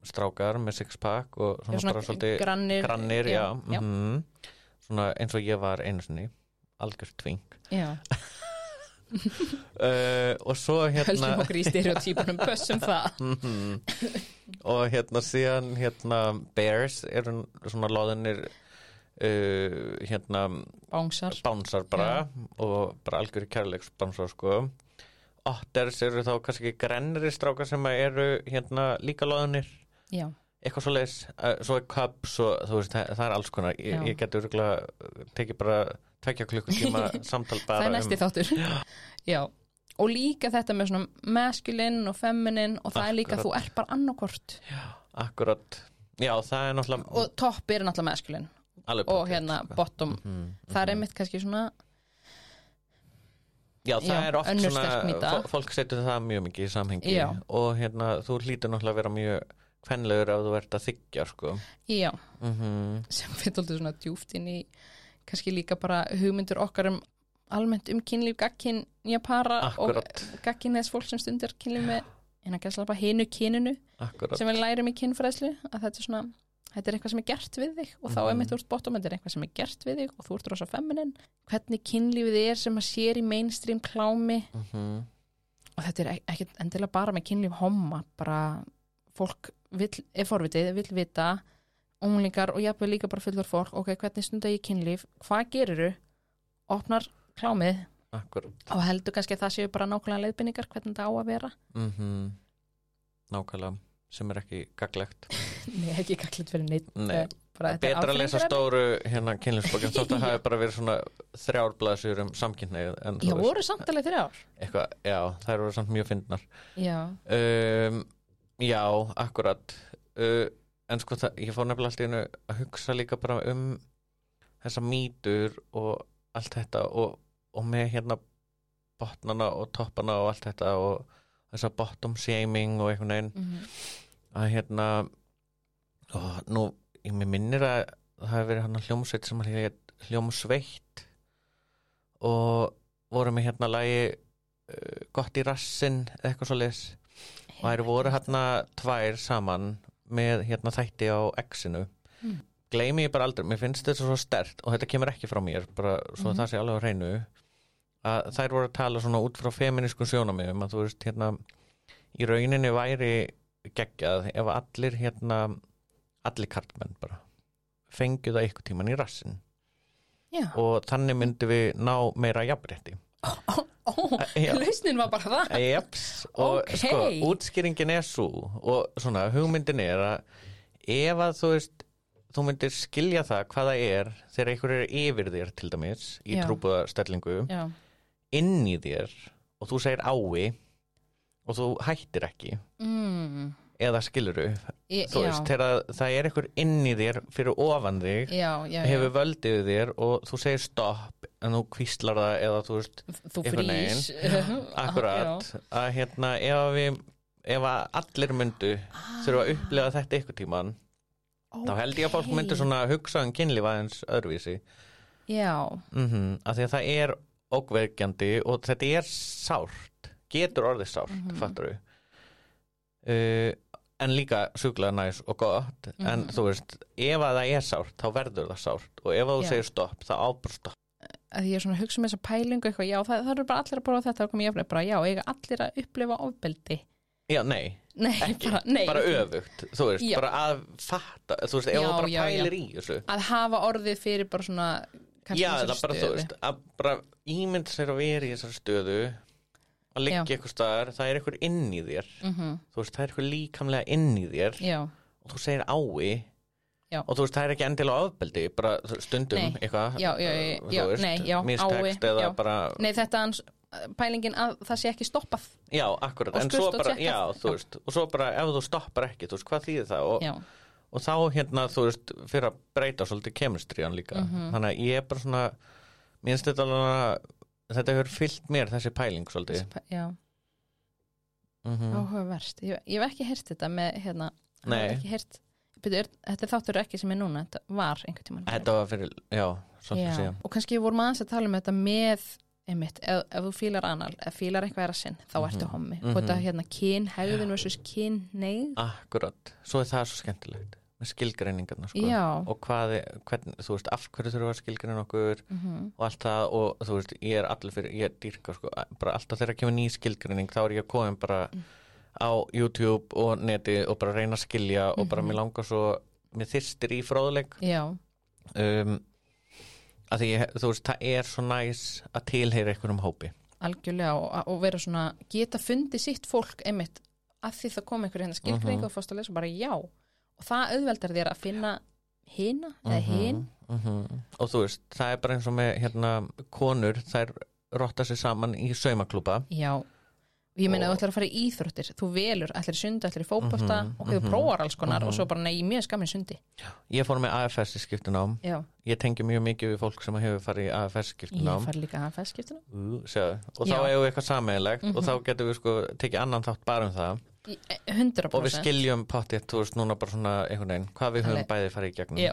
strákar með six pack og svona, svona bara svolítið grannir grannir, já, já. mhm. svona eins og ég var einu sinni algjör twink já. uh, og svo hérna höldum okkur í stereotypunum pössum það Mhm. og hérna síðan hérna Bears eru svona loðinir uh, hérna bánsar, bánsar bara og bara algjör kærleiks bánsar sko. Otters eru þá kannski grennri strákar sem eru hérna líka loðinir já, eitthvað svo leis, svo er Cubs og þú veist, það, það er alls konar. Ég, Já. ég geti örgulega tekið bara tvekja klukkutíma samtal bara það er næsti um, þáttur. Já, og líka þetta með svona masculine og feminine og það er líka Akkurat. þú er bara annarkort akkurat. Já, það er náttúrulega og topp er náttúrulega masculine alveg og hérna sko. bottom Mhm, það er mhm. einmitt kannski svona Já, það Já, er oft svona, fólk setur það mjög mikið í samhengi Já. og hérna, þú hlýtur náttúrulega að vera mjög kvenlegur ef þú ert að þykja, sko. já, Mm sem fyrir tóltið svona djúft inn í kannski líka bara hugmyndur okkar um almennt um kynlíf gagkinja para Akkurat. og gagkinnes fólk sem stundir kynlíf með að gæsla bara hinu kyninu Akkurat. sem við lærum í kynfræðslu að þetta er svona þetta er eitthvað sem er gert við þig og þá Mhm. er mitt úr bottom, þetta er eitthvað sem er gert við þig og þú ert rosa feminin, hvernig kynlífið er sem að sér í mainstream klámi. Mm og þetta er ek- ekkert endilega bara með kynlíf homma, bara fólk vill, er forvitið, vill vita unglingar og jafnvel líka bara fullur fólk ok, hvernig stunda ég kynlíf, hvað gerirðu? Opnar klámið. Akkurat og heldur kannski að það séu bara nákvæmlega leiðbynningar hvernig það á að vera. Mm nákvæmlega sem er ekki gaglegt. Nei, ekki kaklit fyrir neitt Nei. bara betra að lesa stóru hérna kynlífsbókin þótt að hafi bara verið svona þrjárblaðsjur um samkynneið Já, voru samtalið þrjá ár eitthvað, já, þær voru samt mjög fyndnar. Já, um, já, akkurat. Uh, en sko það, ég fór nefnilega alltaf einu að hugsa líka bara um þessa mýtur og allt þetta og, og með hérna botnana og toppana og allt þetta og þessa bottom shaming og einhvern veginn. Mm að hérna ó, nú, ég minnir að það hafi verið hann hljómsveit sem hann hér hljómsveitt og voru með hérna lagi uh, gott í rassin eitthvað svo leis og þær voru hérna tvær saman með hérna þætti á X-inu Mm. gleymi ég bara aldrei, mér finnst þetta svo stert og þetta kemur ekki frá mér, bara svo Mhm. það sé alveg á hreinu að þær voru að tala svona út frá feminísku sjónamöfum að þú veist hérna í rauninni væri geggjað ef allir hérna allir kartmenn bara fengju það eitthvað tíman í rassin Já, og þannig myndi við ná meira jafnrétti. Ó, ó, Já. lausnin var bara það. Jeps, og Ókei. sko, útskýringin er svo og svona, hugmyndin er að ef að þú veist þú myndir skilja það hvað það er þegar einhver er yfir þér til dæmis í Já, inn í þér og þú segir ái og þú hættir ekki. Mm, eða skiluru, ég, þú veist þegar það er einhver inn í þér fyrir ofan þig já, já, hefur völdið þér og þú segir stopp en þú kvíslar það eða þú veist Þú frýs. Akkurat. Að hérna ef að við ef að allir myndu þurfa að upplega þetta ykkur tíman þá held ég að fólk myndi svona hugsa um kynlíf aðeins öðruvísi. Já, mm að því að það er ógverkjandi og þetta er sárt getur orðið sárt, mm Mhm. fattur við uh, en líka sjúklega næs og gott en Mhm. þú veist, ef að það er sárt þá verður það sárt og ef að þú Já. segir stopp þá ábúr stopp að ég er svona að hugsa með þessa pælingu eitthvað, já, það, það eru bara allir að prófa þetta og komið jafnlega bara, já, eiga allir að upplifa ofbeldi já, nei, Nei, ekki, bara, nei öfugt þú veist, Já. bara að fatta þú veist, ef Já, þú bara já, já. pælir í þessu Að hafa orðið fyrir bara svona Já, það bara, þú stöðu. veist, að bara ímynd sér að vera í þessari stöðu að liggja eitthvað staðar, það er eitthvað inn í þér. Mhm, þú veist, það er eitthvað líkamlega inn í þér. Já, og þú segir ái Já. og þú veist, það er ekki endilega ofbeldi bara stundum eitthvað Já, já, já, uh, ái, eða já. bara, nei þetta hans pælingin að það sé ekki stoppað. Já, akkurat en svo bara, já, þú veist og svo bara, ef þú stoppar ekki, þú veist, hvað þýðir það? Og, og þá hérna, þú veist, fyrir að breyta svolítið kemistriðan líka. Mhm. þannig að ég er bara svona mér finnst þetta alveg að þetta hefur fyllt mér þessi pæling svolítið. Já, mm áhugaverst ég, ég hef ekki heyrt þetta með hérna ekki heyrt Byrju, er, þetta þáttur ekki sem er núna, þetta var einhvern tímann. Þetta var fyrir, já, Já, og kannski vorum aðeins að tala um þetta með einmitt, ef, ef þú fílar anal ef fílar eitthvað er að sinn, þá ertu Mhm, hommi. Mhm. og þetta hérna kyn, hegðun versus kyn neið, Akkurat, svo er það svo skemmtilegt með skilgreiningarna sko. og hvað, er- hvern, þú veist, af hverju þurfa að skilgreina okkur mhm, og allt það og þú veist, ég er allir fyrir, ég er dýrka sko, bara alltaf þegar kemur ný skilgreining þá er ég komin bara Mm. á YouTube og neti og bara reyna að skilja og bara Mhm. mér langar svo mér þyrstir í fróðleik já, um, að því, þú veist, það er svo næs að tilheyra einhverjum hópi algjörlega og, og vera svona, geta fundið sitt fólk einmitt, að því það kom einhver hérna skilgreining Mhm. og fórst að lesa bara já og það auðveldar þér að finna hina eða Mhm, hin. mhm. og þú veist, það er bara eins og með hérna, konur, þær rotta sér saman í saumaklúpa já, ég meina Og- þú ætlar að fara í íþróttir. Þú velur, ætlar í sundi, ætlar í fótbolta Mhm, og þú prófar alls konar mhm. og svo bara nei, mjög skamin sundi. Ég fór með AFS í skiptunám. Já, ég tengi mjög mikið við fólk sem hefur farið í AFS ég skiptunám. Fær líka að fæskiptuna uh, sjáðu. og þá hefur við eitthvað sammeðilegt og þá getum við sko tekið annan þátt bara um það 100% og við skiljum pottið, þú veist, núna bara svona einhvern veginn, hvað við höfum Alveg. bæði farið í gegnum. Já,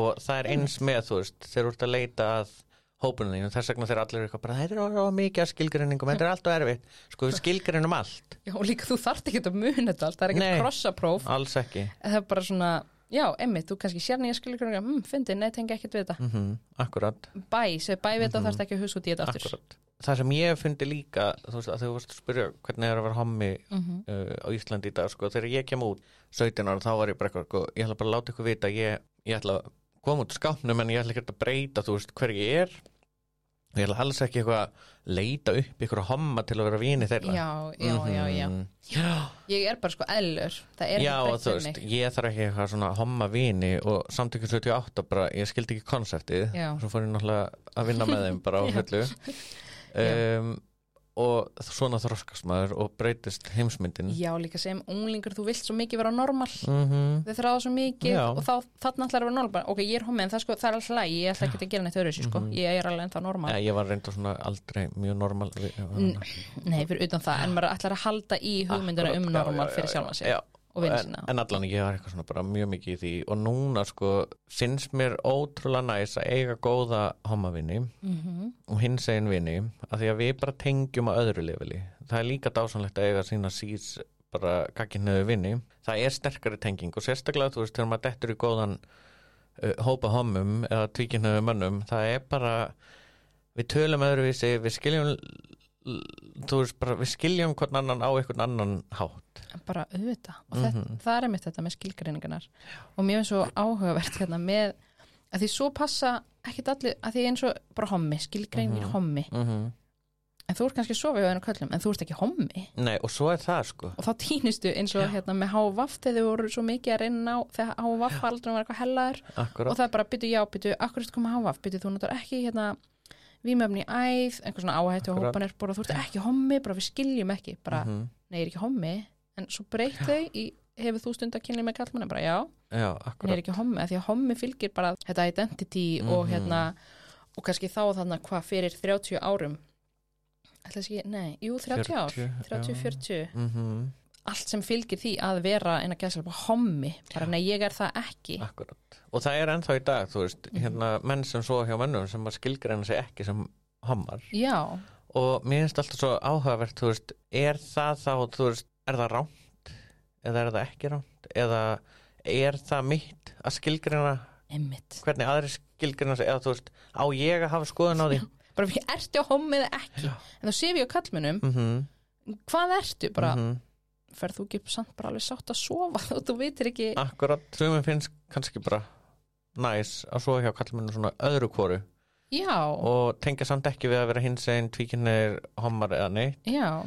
og það er eins með, þú veist, þeir eru út að leita að hópunum þínu, þess vegna þeir allir eru eitthvað bara, þetta er orðið mikið að skilgreiningum þetta er allt og erfitt, sko við skilgreinum allt. Já, og líka þú þarft ekki að muna þetta allt, það er ekki Nei. að krossa próf alls ekki, það er bara svona, já, emmitt, þú kannski sér nýja skilgrinninga, hm, fyndi, nei, tengi ekkert við þetta. Mm akkurat. Bæ, seg bæ við þetta Mhm. og þarft ekki að hugsa út í þetta aftur. Akkurat, það sem ég fundi líka þú veist að þú varst að spyrja hvernig er að vera hommi mm uh, á Íslandi í dag sko, þegar ég kem út 17 ára þá var ég bara eitthvað sko, ég ætla bara að láta ykkur vita ég, ég ætla að koma út skápnum en ég ætla ekki að breyta þú veist hver ég er. Ég ætla alls ekki eitthvað að leita upp ykkur að homma til að vera vini þeirra. Já, já, já, já. Mhm. já, ég er bara sko er já og þú veist, ég þarf ekki eitthvað svona homma vini og samtökjum 78 bara, ég skildi ekki konseptið Um, og svona þroskast maður og breytist heimsmyndin. Já, líka sem unglingur, þú vilt svo mikið vera normal. Mm þau þráða svo mikið Já. og þá þarna ætlar að vera normal. Ok, ég er hommi en það, sko, það er alltaf læg ég ætla ekki að gera neitt öðru sko. Mhm. ég er alveg ennþá normal. Nei, ég var reynda svona aldrei mjög normal Nei, fyrir utan það, en maður ætlar að halda í hugmynduna um normal fyrir já, en, en allan ég var eitthvað svona bara mjög mikið í því. Og núna sko finnst mér ótrúlega næs að eiga góða homavinni mm og hins egin vini að því að við bara tengjum á öðru leveli. Það er líka dásanlegt að eiga sína sís bara gagginniðu vini það er sterkari tenging og sérstaklega þú veist þegar maður dettur í góðan uh, hópa homum eða tvíkinniðu mönnum það er bara við tölum öðruvísi, við skiljum þú veist bara, við skiljum hvern annan á einhvern annan hátt. Bara auðvita og mm Mhm. það er mitt þetta með skilgreiningarnar. Og mér finnst svo áhugavert hérna með að því svo passa ekkit allir að því eins og bara hommi, skilgreiningin Mhm. hommi. Mm en þú ert kannski svo við öðrum köllum en þú ert ekki hommi. Nei, og svo er það sko. Og þá týnistu eins og hérna með HVF þegar þau voru svo mikið að reyna á þegar HVF aldrei var eitthvað hellaður. Og Akkurat, það er bara byttu já, byttu, akkur ertu komið HVF byttu þú notar ekki hérna vímöfni í æð, einhver svona áhættu og Akkurat. hópanir bara þú ert ekki hommi, bara við skiljum ekki bara, Mhm. nei, ég er ekki hommi en svo breytt þau í hefur þú stund að kynni með kallmann bara já, já, ég er ekki hommi því að hommi fylgir bara þetta identity og Mhm. hérna og kannski þá þannig hvað fyrir 30 árum? Ætla þess ekki, nei, jú 30 ár. 40, 30-40, mm allt sem fylgir því að vera eina gæsla bara hommi. Bara nei, ég er það ekki. Akkurat, og það er ennþá í dag þú veist, Mhm. hérna menn sem svo hjá mennum sem að skilgreina sig ekki sem hommar. Já, og mér finnst alltaf svo áhugavert þú veist, er það þá, þú veist er það rámt, eða er það ekki rámt eða er það mitt að skilgreina emmitt hvernig aðri skilgreina sig, eða þú veist á ég að hafa skoðun á því? Bara ertu á hommi eða ekki? En þá sé við á kallmennum, mm hvað ertu? Bara, -hmm. Ferð þú ekki samt bara alveg sátt að sofa og þú veitir ekki Akkurat, sumum finnst kannski bara næs að svo hjá kallmennu svona öðru kvoru já, og tengja samt ekki við að vera hins einn tvíkinnir hommar eða neitt. Já.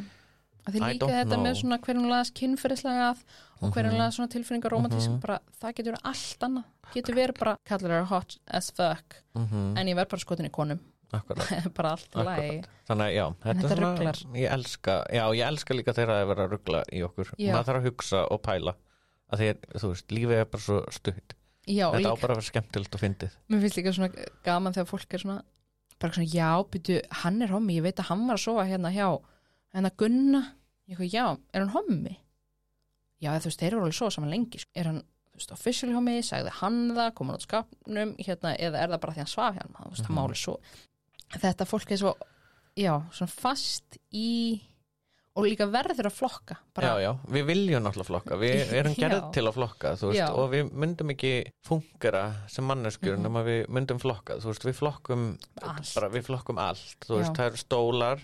Að því líka þetta know. með svona hverjum laðast kynferðislega að og hverjum Mhm. svona tilfinningar romantísk Mhm. bara, það getur verið allt annað. Getur verið bara, kallar það hot as fuck. Mm en ég verð bara skotin í konum bara allt akkurat. Þannig að já, þetta, þetta ruglar. Ég elska, já, ég elska líka þegar það er verið að ruggla í okkur. Já. Maður þarf að hugsa og pæla. Að því, þú veist, lífið er bara svo stutt. Já, Þetta á líka, bara að vera skemmtilegt og fyndið. Mér finnst líka svona gaman þegar fólk er svona bara svona, já, byrju, hann er hommi ég veit að hann var að sofa hérna hjá hérna Gunna, ég hvað, já, er hann hommi? Já, þú veist, þeir eru alveg svo saman lengi, sko. er hann þú veist, officially hommi, sagði hann það kom hann út skapnum, hérna, eða er það bara því hann svaf hérna, þú veist, hann Mhm. máli svo þetta fólk er svo já, svona fast í og líka verður að flokka bara, Já, já, við viljum náttúrulega flokka. Við erum gerð til að flokka, veist og við myndum ekki fungera sem manneskjur Mhm. nema við myndum flokka veist, við flokkum Allt. bara, við flokkum allt, veist, það eru stólar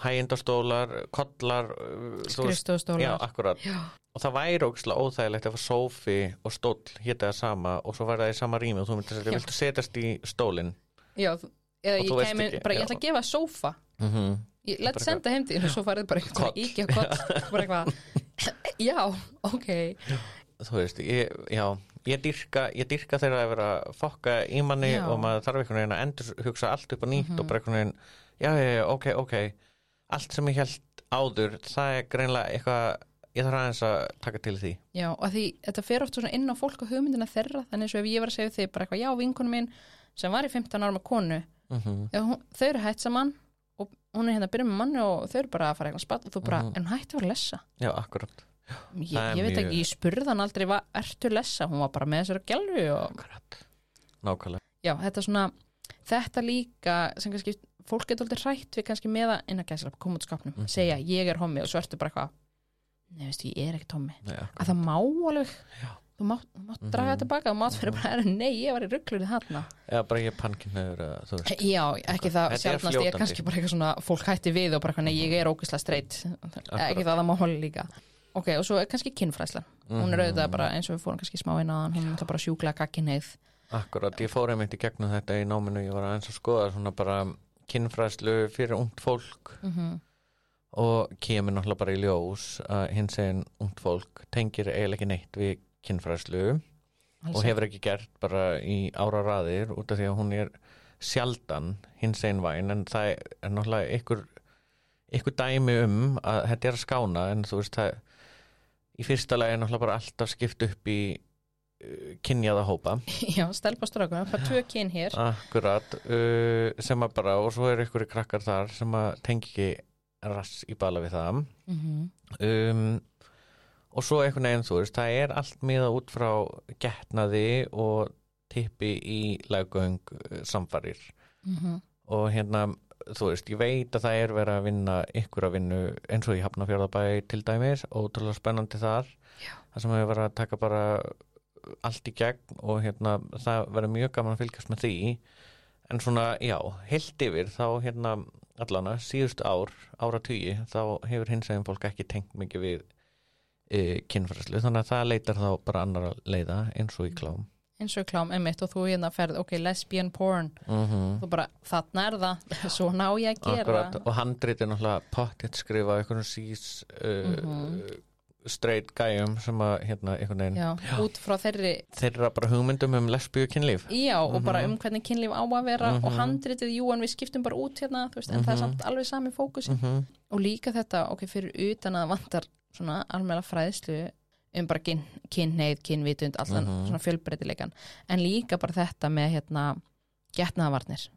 hægindastólar, kollar uh, veist, Já, akkurat. Já, og það væri ógislega óþægilegt ef að sófi og stóll hétta það sama og svo væri það í sama rými og þú myndir að viltu setjast í stólinn. Já, eða Og ég kemi bara, ég ætla að gefa sófa. Mm -hmm. ég let Bara senda heim til og svo farið bara ekki að koll bara eitthvað, já, ok. Þú veist, ég, já ég dyrka, ég dyrka þegar að vera að fokka í manni Já. og maður þarf einhvern veginn að endur hugsa allt upp á nýtt Mhm. og bara einhvern veginn já, já, já, ok, ok. Allt sem ég held áður, það er greinlega eitthvað, ég þarf aðeins að taka til því. Já, og að því þetta fer oft svona inn á fólk og hugmyndina þeirra þannig eins og ef ég var að segja þig bara eitthvað, já, vinkonum minn sem var í 15 ára með konu mm já, hún, þau eru hætt saman og hún er hérna að byrja með manni og þau eru bara að fara eitthvað spatt og þú bara, Mhm. en hún hætti að vera að lesa. Já, akkurat, ég, ég veit ekki, ég spurði hann aldrei hvað ertu að lesa, hún var bara með þessari gælfu og akkurat. Nákvæmlega, já, þetta svona þetta líka sem kannski fólk getur aldrei hrætt við kannski með að innan gæsla koma út skapnum, Mhm. segja ég er hommi og svo ertu bara eitthvað nei, veistu, ég er ekkert Nei, að það má alveg þú mátt, mátt draga tilbaka, þú mátt fyrir bara, "Herru, nei, ég var í rugglunni þarna. Eða bara ég pankinniður eða þú veist. Já, ekki það er sjálfnast, ég er kannski bara eitthvað svona fólk hætti við og bara nei, ég er ógæslega streitt ekki það að má hóli líka. Ok, og svo er kannski kinnfræslan hún er auðvitað bara eins og við fórum kannski smá hann hún er bara sjúklega gagginneið Akkurat, ég fór einmitt í gegnum þetta í náminu, ég var að skoða svona bara kynfræðslu fyrir ungt fólk. Mm og kemur náttúrulega bara í ljós að hins eginn ungt fólk tengir eiginlega ekki neitt við kynfræðslu og hefur ekki gert bara í ára raðir út af því að hún er sjaldan hins eginn væn en það er náttúrulega ykkur, ykkur dæmi um að þetta er að skána en þú veist það í fyrsta lagi er náttúrulega bara alltaf skipt upp í uh, kynjaða hópa. Já, stelpa strákuna, bara tvö kyn hér. Akkurat, uh, sem að bara og svo er ykkur krakkar þar sem að tengi ekki rass í bala við það. Mm um, og svo einhvern veginn þú veist, það er allt miða út frá getnaði og tippi í laggöng uh, samfarir -hmm. og hérna, þú veist, ég veit að það er verið að vinna ykkur að vinnu eins og í Hafnafjörðabæ til dæmis ótrúlega spennandi þar Já. það sem hefur verið að taka bara allt í gegn og hérna það verður mjög gaman að fylgjast með því en svona, já, heilt yfir þá hérna allana síðust ár, ára tugi, þá hefur hins eginn fólk ekki tengt mikið við e, kynfræslu, þannig að það leitar þá bara annar að leiða eins og í klám. Eins og klám, einmitt, og þú hérna ferð ok, lesbian porn, mm þú bara þarna er það, svo ná ég að gera. Akkurat, og handrit er náttúrulega pottitt skrifa einhvern sís uh, Mhm. straight gæjum sem að hérna einhvern veginn Já, út frá þeirri þeirra bara hugmyndum um lesbíu kynlíf. Já, og Mhm. bara um hvernig kynlíf á að vera og handritið, jú, en við skiptum bara út hérna, þú veist, en það er samt alveg sami fókus mm -hmm. og líka þetta, ok, fyrir utan að vantar svona almenna fræðslu um bara kyn, kynneið, kynvitund allan Mhm. svona fjölbreytileikan en líka bara þetta með hérna getnaðavarnir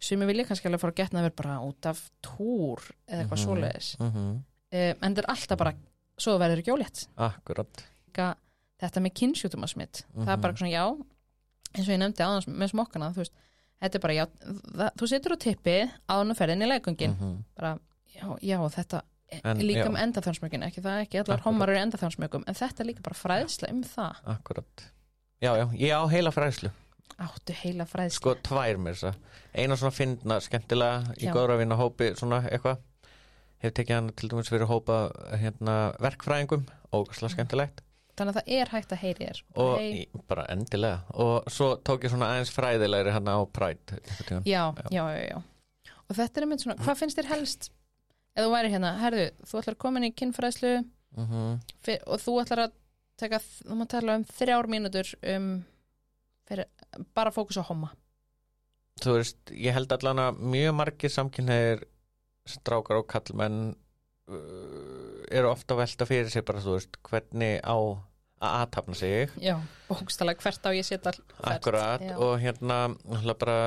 sem vilja kannski alveg fara að getnaðavar bara út af túr eða eitthvað Mhm. svoleiðis. Mm um, en þetta er alltaf bara, svo verður ekki ólétt Akkurat líka þetta með kynnsjútumasmitt það er Mhm. bara svona já eins og ég nefndi áðans með smokkana þú veist, þetta er bara já það, þú setur á tippi áðan og ferðin í leikungin Mhm. bara já, já þetta En, líka já. um endaþjónsmökin ekki það ekki allar homar eru endaþjónsmökum en þetta er líka bara fræðsla um það. Akkurat. Já, já, ég á heila fræðslu. Áttu heila fræðsla Sko tvær mér þess að Eina svona fyndna, skemmtilega í góðra vinna hópi svona eitthvað. Hef tekið hann til dæmis fyrir hópa hérna, verkfræðingum Ógæslega skemmtilegt. Þannig að það er hægt að heyri þér. Og Hey. bara endilega. Og svo tók ég svona aðeins fræðilegri hann á tímann. já, já, já, já. Og þetta er einmitt svona, hvað finnst þér helst ef þú væri hérna, herðu, þú ætlar að koma inn í kynfræðslu Mhm. fyr- og þú ætlar að taka, þú maður tala um þrjár mínútur um fyrir, bara fókus á homma þú veist, ég held allan að mjög margir samkynneir strákar og kallmenn uh, eru ofta að velta fyrir sig bara, þú veist, hvernig á að aðtapna sig já, bókstala hvert á ég setja akkurat já. og hérna náttúrulega bara,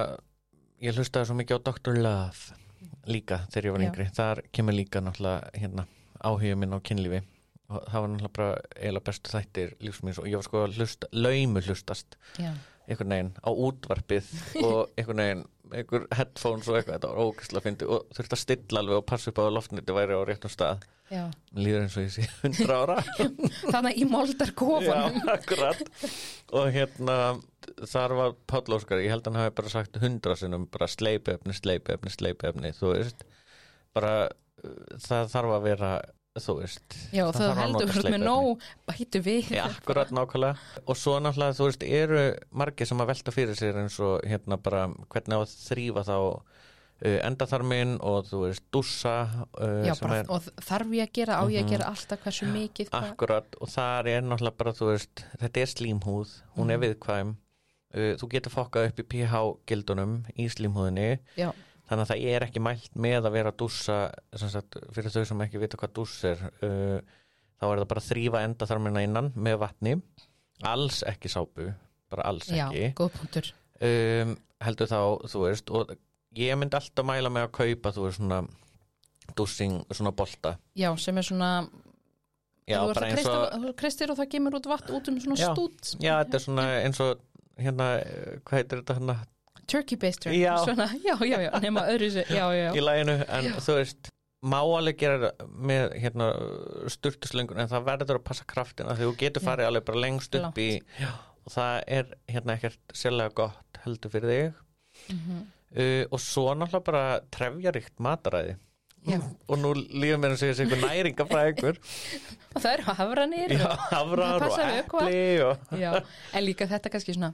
ég hlustaði svo mikið á Dr. Love líka þegar ég var yngri, þar kemur líka náttúrulega hérna áhuga minn á kynlífi og það var náttúrulega bara eiginlega bestu þættir lífsmins og ég var sko að hlusta, laumu hlustast já, einhvern veginn á útvarpið og einhvern veginn einhver headphones og eitthvað, þetta var ógæslega fyndi og þurfti að stilla alveg og passa upp á að loftniti væri á réttum stað. Já. Líður eins og ég sé 100 ára. Þannig í moldar kofanum Já, akkurat. Og hérna þar var Páll Óskar, ég held að hann hafi bara sagt hundra sinnum bara sleipefni, sleipefni, sleipefni þú veist. Bara það þarf að vera þú veist já, það það heldur við með nóg bætu við. Já, akkurat nákvæmlega. Og svo náttúrulega þú veist eru margir sem að velta fyrir sér eins og hérna bara hvernig að þrýfa þá uh, endaþarmin og þú veist dússa uh, já, bara, er og þarf ég að gera, á ég Mhm. að gera alltaf hversu mikið hvað- akkurat. Og þar er náttúrulega bara þú veist þetta er slímhúð, hún er Mhm. viðkvæm. Uh, þú getur fokkað upp í pH-gildunum í slímhúðinni. Já, þannig að það er ekki mælt með að vera að dússa sem sagt, fyrir þau sem ekki vita hvað dúss er uh, þá er það bara að þrýfa endaþarmina innan með vatni. Alls ekki sápu, bara alls já, ekki. góð punktur. Um, heldur þá, þú veist og ég myndi alltaf mæla með að kaupa þú veist svona dússing, svona bolta. Já, sem er svona já, þú kreista- þú kristir og það gemur út vatn út um svona Já. stút. Já, þetta er svona eins og hérna, eh, hvað heitir þetta hérna turkey baster Já. svona, já, já, já, nema öðru sér já, já, í læginu, en þú veist má alveg gera með hérna, sturtuslöngun en það verður að passa kraftina því þú getur farið alveg bara lengst upp Langt. í og það er hérna ekkert sérlega gott heldur fyrir þig Mhm. uh, og svo náttúrulega bara trefjaríkt mataræði Já. og nú lífum mér að segja sig einhver næringafræðingur og það eru hafranir já, og, hafrar og við epli og en líka þetta kannski svona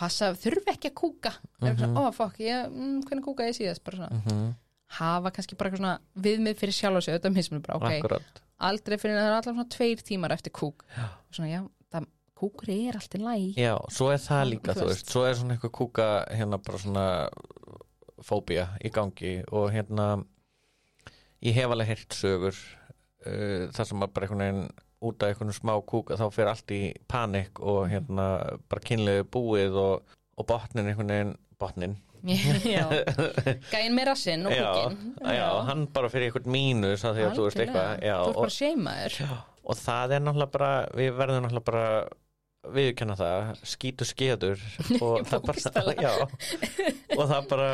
passa, þurfi ekki að kúka. Mm -hmm. svona, ó, fokk, ég, mm, hvernig kúka ég síðast? Bara svona, Mhm, hafa kannski bara svona viðmið fyrir sjálf og sig, þetta mismunum bara, ok. Akkurat. Aldrei fyrir það er allavega svona tveir tímar eftir kúk. Já. svona, já, það, kúkur er allt í læg Já, svo er það líka, þú þú veist. svo er svona eitthvað kúka hérna bara svona fóbía í gangi og hérna ég hef alveg heyrt sögur uh, þar sem að bara einhvern veginn út af einhvern smá kúka þá fer allt í panik og hérna bara kynlegu búið og, og botnin einhvern veginn, botnin. Já, gæin með rassinn og já, kúkin. já, hann bara fyrir einhvern mínus að því að þú veist eitthvað já, þú og, seimaður. Og það er náttúrulega bara við verðum náttúrulega bara viðurkenna það, skítu skeður. Og það bara já, og það bara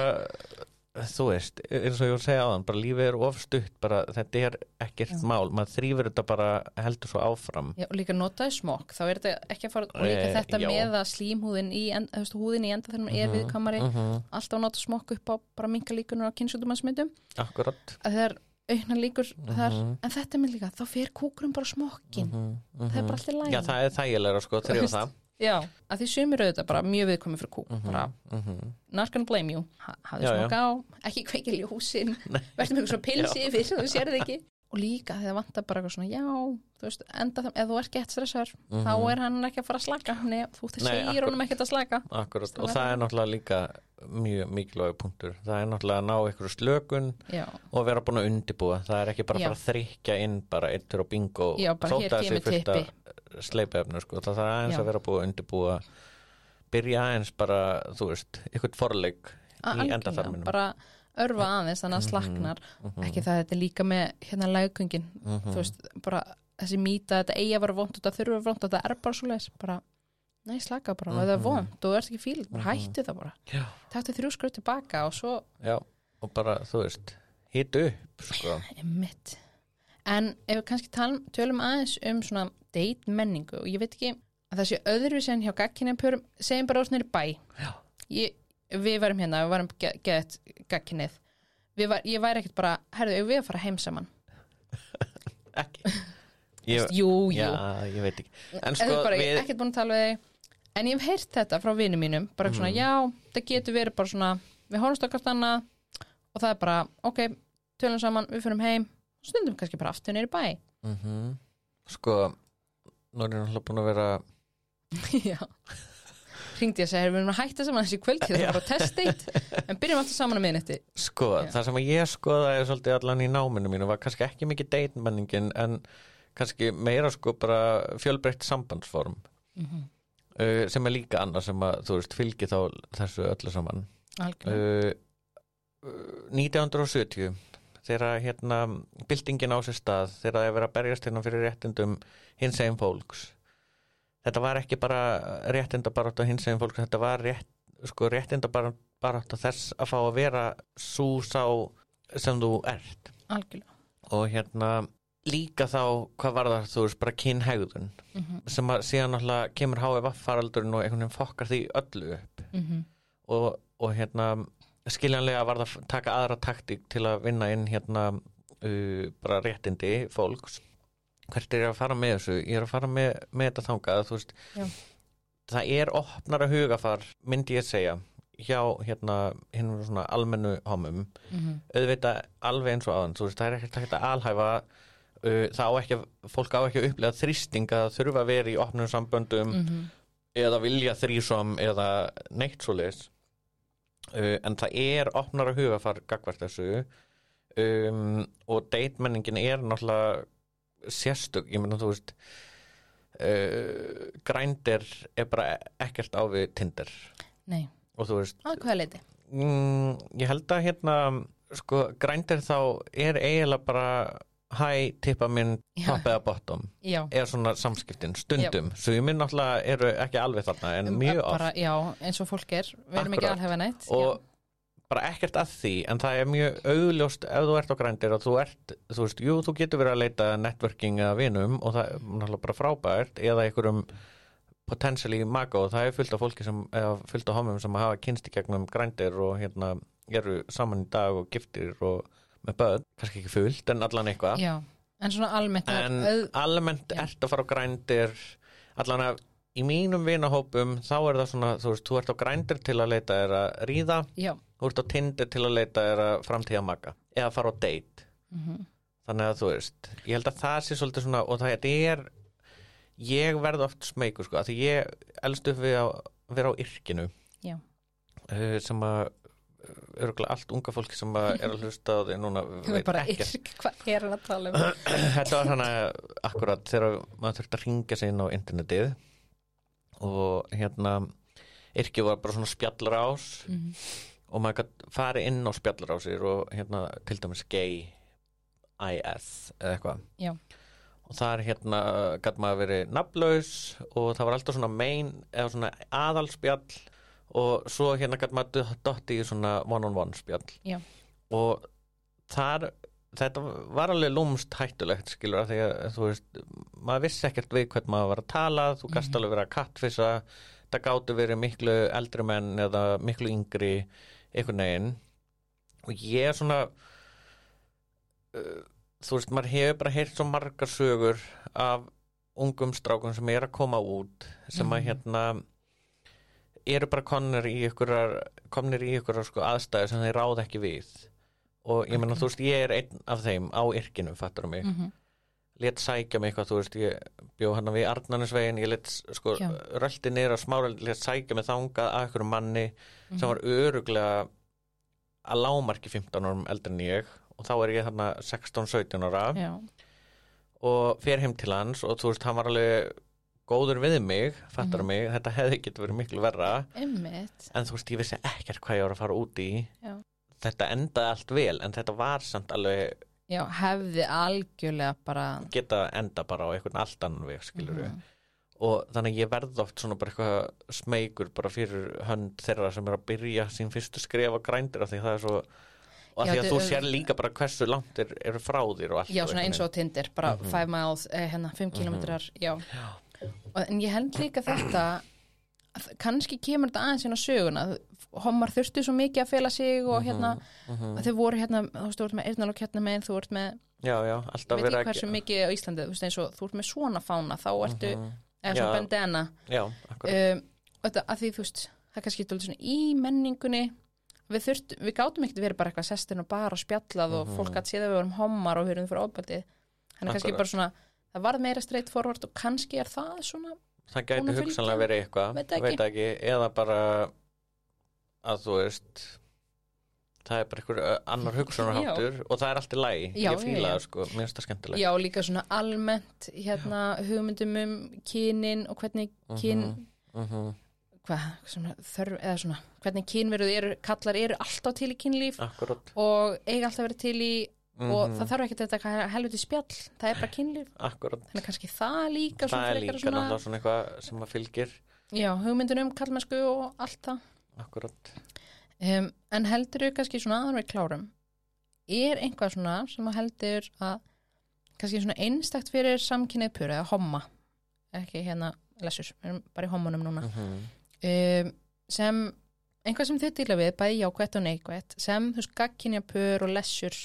þú veist, eins og ég voru að segja á þann bara lífið er ofstutt, bara þetta er ekkert Já. mál, maður þrýfur þetta bara heldur svo áfram. Já, og líka notaði smokk, þá er þetta ekki að fara og líka Eh, þetta já. með að slímhúðin í, þú veist, húðin í enda þegar maður er viðkamari, mhm, alltaf nota smokk upp á bara minga líkunar á kynnsjútumansmyndum akkurat. Að það er aukna líkur þar, Mhm. en þetta er mér líka, þá fer kúkurum bara smokkin, það er bara allt í læg já, það er þægilega sko, veist, það Já, að því sumir auðvitað bara mjög viðkomið fyrir kúk. Bara, mhm. not gonna blame you. Ha hafði Já, já. smokk á, ekki kveikil í húsin verður með eitthvað svona pilsi yfir þú sérði ekki. Og líka þegar vantar bara eitthvað svona já, þú veist, enda það, ef þú ert gett stressar þá er hann ekki að fara að slaka. Nei, þú segir honum ekkert að slaka. Akkurat, Það og það er náttúrulega líka mjög mikilvæg punktur, það er náttúrulega að ná ykkur slökun Já, og vera búin að undibúa það er ekki bara að Já. fara að þrykja inn bara eittur og bingo Já, bara þótt hér að sleipefnu sko. það þarf aðeins Já. að vera búið að undibúa byrja aðeins bara þú veist, ykkur forleik í endaþarminum. bara örfa aðeins þannig að slaknar. ekki það þetta er líka með hérna lægkungin þú veist, bara þessi mýta þetta eigi að vera vond þetta þurfa að vera vond þetta er bara svo leis bara, nei slaka bara, og ef það er vond og þú ert ekki fíl, bara hættu það bara. Taktu þrjú skröð tilbaka og svo já, og bara þú veist hitu upp sko. Einmitt. En ef við kannski talum, tölum aðeins um svona date menningu og ég veit ekki að það sé öðruvísi en hjá gagkinni pörum, segjum bara ásnir bæ. Ég, við varum hérna, við varum ge gett gagkinnið var, ég væri ekkert bara, herðu, við að fara heim saman? Ekki. Ég, jú, jú, já, ég veit ekki. En sko, bara, við, ekkert búin að tala við þig. En ég hef heyrt þetta frá vinum mínum bara svona, Mhm. já, það getur verið bara svona við horfumst okkar annað og það er bara, ok, tölum saman við fyrir heim, stundum kannski bara aftur neyri bæ. Mm sko nú er ég náttúrulega búin að vera Já. Ringdi ég að segja, við erum að hætta saman þessi kvöld Það er bara test date. En byrjum alltaf saman að miðnætti. Sko, Já. það sem að ég skoðaði svolítið allan í náminu mínu var kannski ekki mikið deitmenningin en kannski meira sko bara fjölbreytt sambandsform. Mhm. uh, sem er líka annað sem að þú veist fylgir þá þessu öllu saman. Uh, uh, 1970 þegar hérna byltingin á sér stað þegar það er verið að berjast hérna fyrir réttindum hins einn fólks. Þetta var ekki bara réttindabarátt á hins einn fólks, þetta var rétt, sko, réttindabarátt á þess að fá að vera svo sá sem þú ert. Algjörlega. Og hérna líka þá hvað var það, þú veist, bara kynhegðun Mhm, sem að síðan náttúrulega kemur HFF faraldurinn og einhvern veginn fokkar því öllu upp. Mhm, og, og hérna skiljanlega var það að taka aðra taktík til að vinna inn hérna uh, bara réttindi fólks. Hvert er ég að fara með þessu? Ég er að fara með, með þetta þangað þú veist, Já. það er opnara hugafar myndi ég segja hjá hérna hinn svona almennu homum. Mhm, auðvitað alveg eins og aðan veist, það er ekkert að alhæfa uh, það á ekki að, fólk á ekki að upplega þrýsting að þurfa að vera í opnum samböndum mhm, eða vilja þrísom eða neitt svo leis uh, en það er opnar að hugafar gagvart þessu. Um, og deitmenningin er náttúrulega sérstök, ég meina þú veist uh, grændir er bara ekkert á við tindir Nei, og þú veist að hvaða leiti mm, ég held að hérna sko grændir þá er eiginlega bara hæ, tippa minn, Já. top eða bottom. Já, er svona samskiptin stundum. Svo ég minn náttúrulega eru ekki alveg þarna en mjög oft. bara, Já, eins og fólk er. Við erum ekki alhefa neitt og bara ekkert að því en það er mjög augljóst ef þú ert á grændir og þú ert, þú veist, jú, þú getur verið að leita networking eða vinum og það er náttúrulega bara frábært eða einhverjum potentially maga og það er fullt af fólki sem, eða fullt af homum sem hafa kynst í gegnum grændir og hérna eru saman í dag og giftir og með börn, kannski ekki fullt en allan eitthvað. En svona almennt en auð- almennt Já. ert að fara á grændir allan að í mínum vinahópum þá er það svona, þú veist, þú ert á grændir til að leita er að ríða já, þú ert á tindir til að leita er að framtíða maga eða fara á date. Mhm, þannig að þú veist, ég held að það sé svolítið svona og það er ég verð oft smeykur sko, því ég elst upp við að vera á yrkinu. Já, uh, sem að örgulega allt unga fólki sem að er að hlusta á því núna veit yrk hvað er hann að tala um? Þetta var hana akkurat þegar maður þurfti að ringa sig inn á internetið og hérna yrki var bara svona spjallrás Mhm. og maður gætt farið inn á spjallrásir og hérna til dæmis gay IS eða eitthvað. Já, og þar hérna gætt maður verið nafnlaus og það var alltaf svona main eða svona aðalspjall og svo hérna gætt maður dotti í svona one-on-one spjall. Já, og þar þetta var alveg lúmst hættulegt skilur að því að þú veist maður vissi ekkert við hvern maður var að tala þú gast alveg verið að kattfissa það gátu verið miklu eldri menn eða miklu yngri einhvern veginn. Og ég er svona uh, þú veist maður hefur bara heyrt svo margar sögur af ungum strákum sem er að koma út sem að Mhm. hérna eru bara komnir í ykkurar komnir í ykkurar sko aðstæðu sem þeir ráð ekki við. Og ég meina þú veist ég er einn af þeim á yrkinu fattur mig, mhm, let sækja mig eitthvað þú veist ég bjó hann við Arnarnesvegin ég let sko Já. rölti niður á smára let sækja mig þangað að ykkur manni mhm. sem var öruglega að lámarki 15 árum eldri en ég. Og þá er ég þarna 16-17 ára. Já, og fer heim til hans og þú veist hann var alveg góður við mig, fattar Mhm. mig þetta hefði getur verið miklu verra einmitt en þú veist ég vissi ekkert hvað ég var að fara út í Já. þetta endaði allt vel en þetta var samt alveg já, hefði algjörlega bara geta enda bara á einhvern allt annan veg skilur Mhm. og þannig að ég verð oft svona bara eitthvað smeykur bara fyrir hönd þeirra sem er að byrja sín fyrstu skref á grændir af því það er svo og af Já, því að þú er- sér líka bara hversu langt er, eru frá þér og allt já, svona eins og á Tinder, bara Mhm. 5 miles eh, hérna, 5 kilometrar, já Og, en ég held líka þetta kannski kemur þetta aðeins inn á söguna homar þurftu svo mikið að fela sig og hérna, Mhm. að þau voru hérna þú veist, þú ert með eyrnal og kjarnar megin, þú ert með já, já, alltaf veit að hversu mikið á Íslandi, þú veist eins og þú ert með svona fána, þá ertu Mhm. eða Já. svona bandana já, akkurat um, og þetta að því þú veist það er kannski dálítið svona í menningunni við þurft, við gátum ekkert verið bara eitthvað sestin og bara spjallað og Mhm. fólk að séð að við vorum homar og höfum fyrir ofbeldi þannig að kannski bara svona það varð meira straight forward og kannski er það svona það gæti hugsanlega verið eitthvað veit ekki. ekki, eða bara að þú veist það er bara einhver annar hugsunarháttur og það er allt í lægi, Já, ég já, já. það sko. Mér finnst það skemmtilegt. Já líka svona almennt hérna hugmyndum um kynin og hvernig kyn Mhm. hvað, svona þörf eða svona hvernig kynveruð eru, kallar eru alltaf til í kynlíf akkurat og eiga alltaf verið til í og Mhm. það þarf ekki þetta hvað helviti spjall það er bara kynlíf, þannig að kannski það líka það er líka náttúrulega svona eitthvað sem að fylgir. Já, hugmyndun um kallmennsku og allt það. Um, en heldur þau kannski svona aðan við klárum? Er einhvað svona sem að heldur að kannski svona einstakt fyrir samkynnið pur eða homma? Ekki hérna lessur, við erum bara í hommunum núna. Mhm. um, sem einhvað sem þau dýla við, bæði jákvætt og neikvætt sem þú veist gagkinja pör og lessur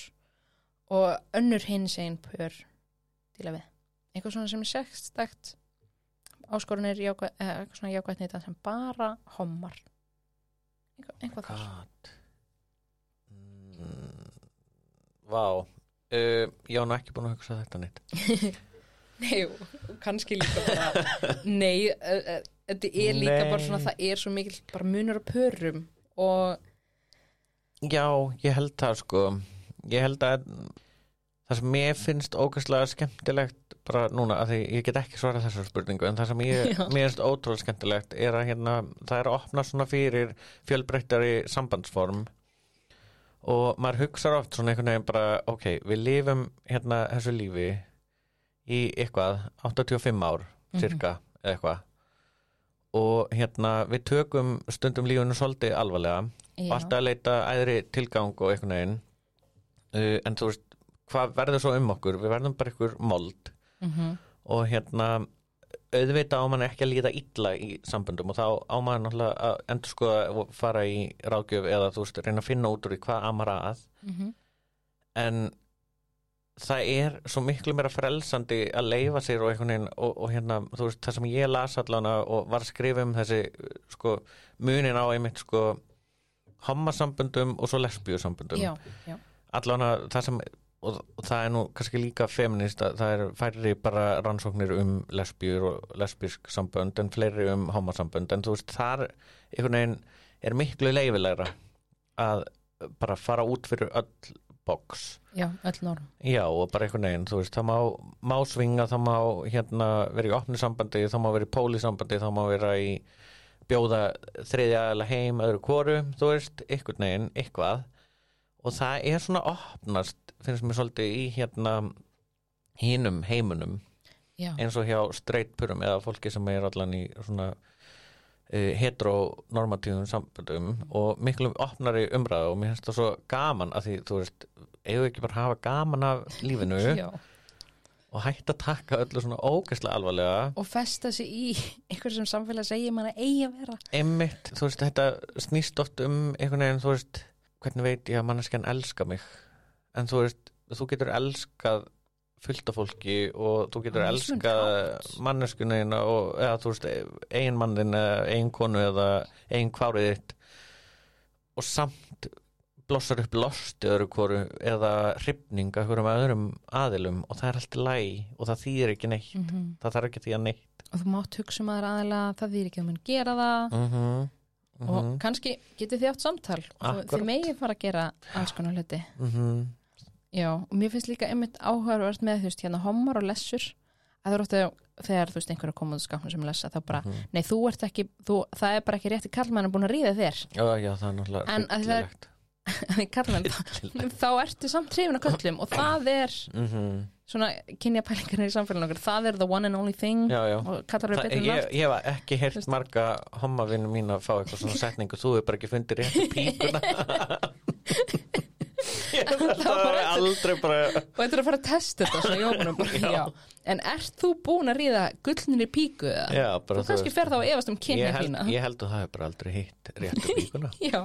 og önnur hins einn pör dýla við. Einhvað svona sem er sextakt áskorunir jákvætt, eða eitthvað svona jákvætt nýta sem bara hommar. Einhvað, einhvað þar. Mm, Vá. Uh, Ég nú ekki búin að hugsa þetta neitt. Nei, og kannski líka bara Nei, uh, uh, þetta er líka Nei. bara svona það er svo mikil bara munur á pörum og Já, ég held það sko Ég held að það sem mér finnst ógæslega skemmtilegt bara núna, að því ég get ekki svarað þessar spurningu en það sem ég, finnst ótrúlega skemmtilegt er að hérna, það er að opna svona fyrir fjölbreyttari sambandsform og maður hugsar oft svona einhvern veginn bara, ok, við lifum hérna þessu lífi í eitthvað, 85 ár cirka, eða eitthvað. Og hérna við tökum stundum lífunu svolítið alvarlega og Já. alltaf að leita æðri tilgang og einhvern veginn uh, en þú veist, hvað verður svo um okkur? Við verðum bara ykkur mold. Mhm. og hérna auðvitað á mann ekki að líða illa í samböndum og þá á náttúrulega að endur sko að fara í ráðgjöf eða þú veist, reyna að finna út úr því hvað amara að. Mhm. en það er svo miklu meira frelsandi að leifa sér og einhvern veginn og, og hérna, þú veist, það sem ég las allana og var að skrifa um þessi sko, munin á einmitt sko hommasamböndum og svo lesbíusamböndum. Já, já, allana það sem og, það er nú kannski líka feminist að það er færri bara rannsóknir um lesbíur og lesbísk sambönd en fleiri um hommasambönd en þú veist þar einhvern veginn er miklu leifilegra að bara fara út fyrir öll box. Já, öll norm. Já og bara einhvern veginn, þú veist, það má, má svinga, það má hérna vera í opnu sambandi, það má vera í pólisambandi, það má vera í bjóða þriðja heim öðru kvoru, þú veist, einhvern veginn, eitthvað og það er svona opnast, finnst mér svolítið í hérna hínum heimunum Já, eins og hjá streitpurum eða fólki sem er allan í svona uh, heteronormatífum samböndum og miklu opnari umræðu. Og mér finnst það svo gaman að því, þú veist, eigum við ekki bara að hafa gaman af lífinu já. og hætta að taka öllu svona ógæslega alvarlega? Og festa sig í einhver sem samfélag segir mann að eigi að vera. Einmitt, þú veist, þetta snýst oft um einhvern veginn, þú veist hvernig veit ég að manneskjan elska mig? En þú veist, þú getur elskað fullt af fólki og þú getur elskað manneskunina og eða þú veist, ein mannin ein konu eða ein kvárið þitt. Og samt blossar upp hvoru eða hrifning af hverjum öðrum aðilum og það er alltaf læg og það þýðir ekki neitt. -hmm. það þarf ekki því að neitt. Og þú mátt hugsa um aðra aðila Það þýr ekki að mun gera það. Mm -hmm. Og kannski getið þið átt samtal og þið megið fara að gera alls konar hluti. Mm Já, og mér finnst líka einmitt áhugavert með þú veist, hérna homar og lessur. Að það er óttið þegar þú veist einhverja komað skápnum sem lesa þá bara, Mhm. nei þú ert ekki þú, það er bara ekki rétti kallmann búin að ríða þér. Já, já, það er náttúrulega En að það er- kallmann, þá ertu samt hrifin af köllum og það er Mhm. svona kynja pælingarnir í samfélaginu okkur, það er the one and only thing. Já, já. Og kallar Það, betur en ég, hef ekki heyrt marga hommavinu mín að fá eitthvað svona setningu. Þú hefur bara ekki fundið réttu píkuna Ég hef bara- aldrei bara og þetta er að fara að testa þetta en ert þú búin að ríða gullnir í píku? Já, þú kannski fer þá að efast um kynja þína. ég held að það hefur bara aldrei hitt réttu píkuna. já,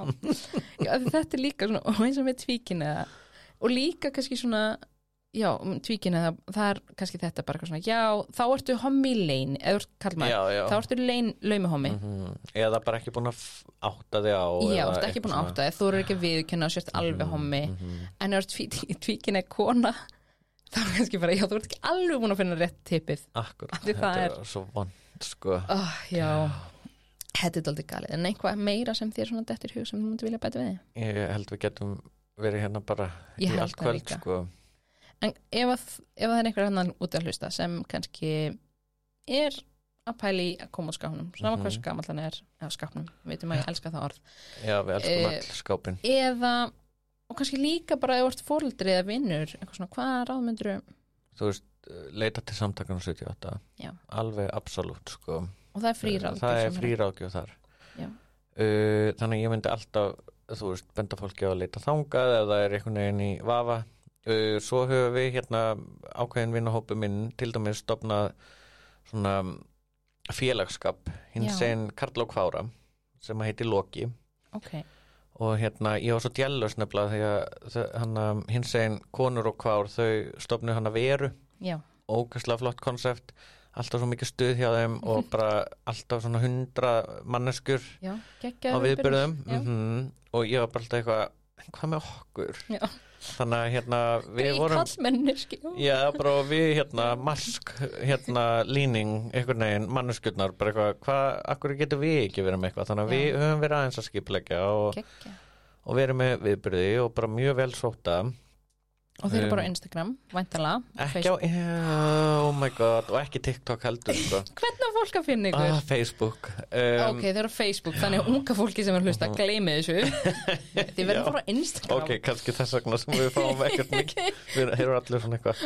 þetta er líka svona, og eins og með tvíkina og líka kannski svona já, um tvíkina, það, það er kannski þetta bara svona, já, þá ertu hommi í lein eða þú ert kallmaður, Já, já. þá ertu lein laumi hommi, Mhm. Eða bara ekki búin að átta þig á já, eða ertu ekki búin að átta þig, þú eru ekki viðkynna og sért alveg hommi, Mhm. en ef þú ert tví- tvíkina er kona þá er kannski bara, já, þú ert ekki alveg búin að finna rétt tippið, Akkurat, þetta er- er svo vond sko. Oh, já. Þetta er aldrei galið, en eitthvað meira sem þér svona dettir hug sem þú mútti vilja bæta við? Ég held við getum verið hérna bara í allt kvöld sko En ef, að, ef að það er einhver annan út að hlusta sem kannski er að pæli að koma á skápnum sama Mhm. hversu gamall hann er á skápnum, við veitum að ég elska það orð. Já, við elskum Eh, all skápin eða, og kannski líka bara ef þú ert fóreldri eða vinnur, eitthvað svona, hvað ráðmyndur Þú veist, leita til samtakan 78 Já. Alveg absolutt sko. Og það er fríráð Það er fríráðgjöf þar. Uh, Þannig ég myndi alltaf þú veist, benda fólki að leita þangað eða það er einhvern veginn í vafa Svo höfum við hérna ákveðin vinnahópu minn til dæmis stopnað svona félagskap hins einn Karl og Kvára sem að heiti Loki. Ok, og hérna ég var svo djallus nefnilega því að þau- hann að hins einn konur og kvár þau stopnuð hann að veru. Já, ógæslega flott konsept alltaf svo mikið stuð hjá þeim og bara alltaf svona hundra manneskur já, á viðbyrðum mm og ég var bara alltaf eitthvað hvað með okkur? Já. Þannig að hérna við Í vorum Já, bara við hérna mask, hérna líning, einhvern veginn, manneskjurnar, bara eitthvað, hvað, akkur getur við ekki verið með eitthvað, þannig að Já. við höfum verið aðeins að skipleggja og, og verið með viðbyrði og bara mjög vel sóta. Og þeir eru bara á Um, Instagram, væntalega Ekki á, yeah, oh my god, og ekki TikTok heldur, sko. hvernig á fólk að finna ykkur? ah, Facebook. Um, ok, þeir eru á Facebook, þannig að unga fólki sem er hlusta gleymi þessu þið verðum Já. bara á Instagram Ok, kannski þess vegna sem við fáum ekkert mikið, við erum allir svona eitthvað.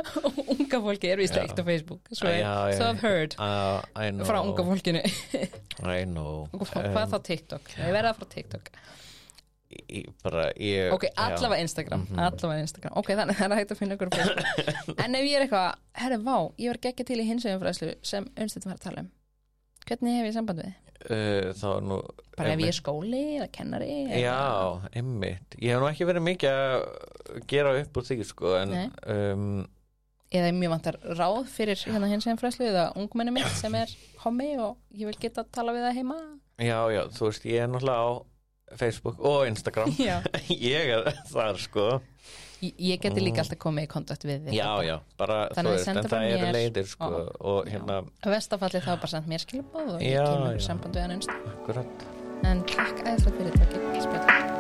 unga fólki eru í steikt á Facebook Já, já, svo já. I've heard Uh, I know. frá unga fólkinu I know. hvað Um, þá TikTok, ég verða frá TikTok ég, bara, ég Ok, allavega Instagram, Mhm. allavega Instagram. Ok, þannig það er hægt að finna ykkur En ef ég er eitthvað, herri, vá, ég var geggja til í hinsvegum fræðslu sem unnstættum var að tala um. Hvernig hef ég samband við? uh, þá er nú Bara ef ég er skóli eða kennari eða- Já, einmitt. Ég hef nú ekki verið mikið að gera upp úr því sko en um, Eða mér vantar ráð fyrir hérna hinsvegum fræðslu eða ungmenni mitt sem er hommi og ég vil geta að tala við það heima. Já, já, þú veist, ég er náttúrulega á Facebook og Instagram. Ég er þar sko. Ég, ég geti líka alltaf komið í kontakt við þig Já, já, bara, Þannig þú veist, en það eru leiðir sko og- og hérna, Að vestafalli þá bara sendt mér skilabóð og ég Já, kemur já. samband við hann unnstætt akkurat. En takk æðislega fyrir þetta, ekki spjöld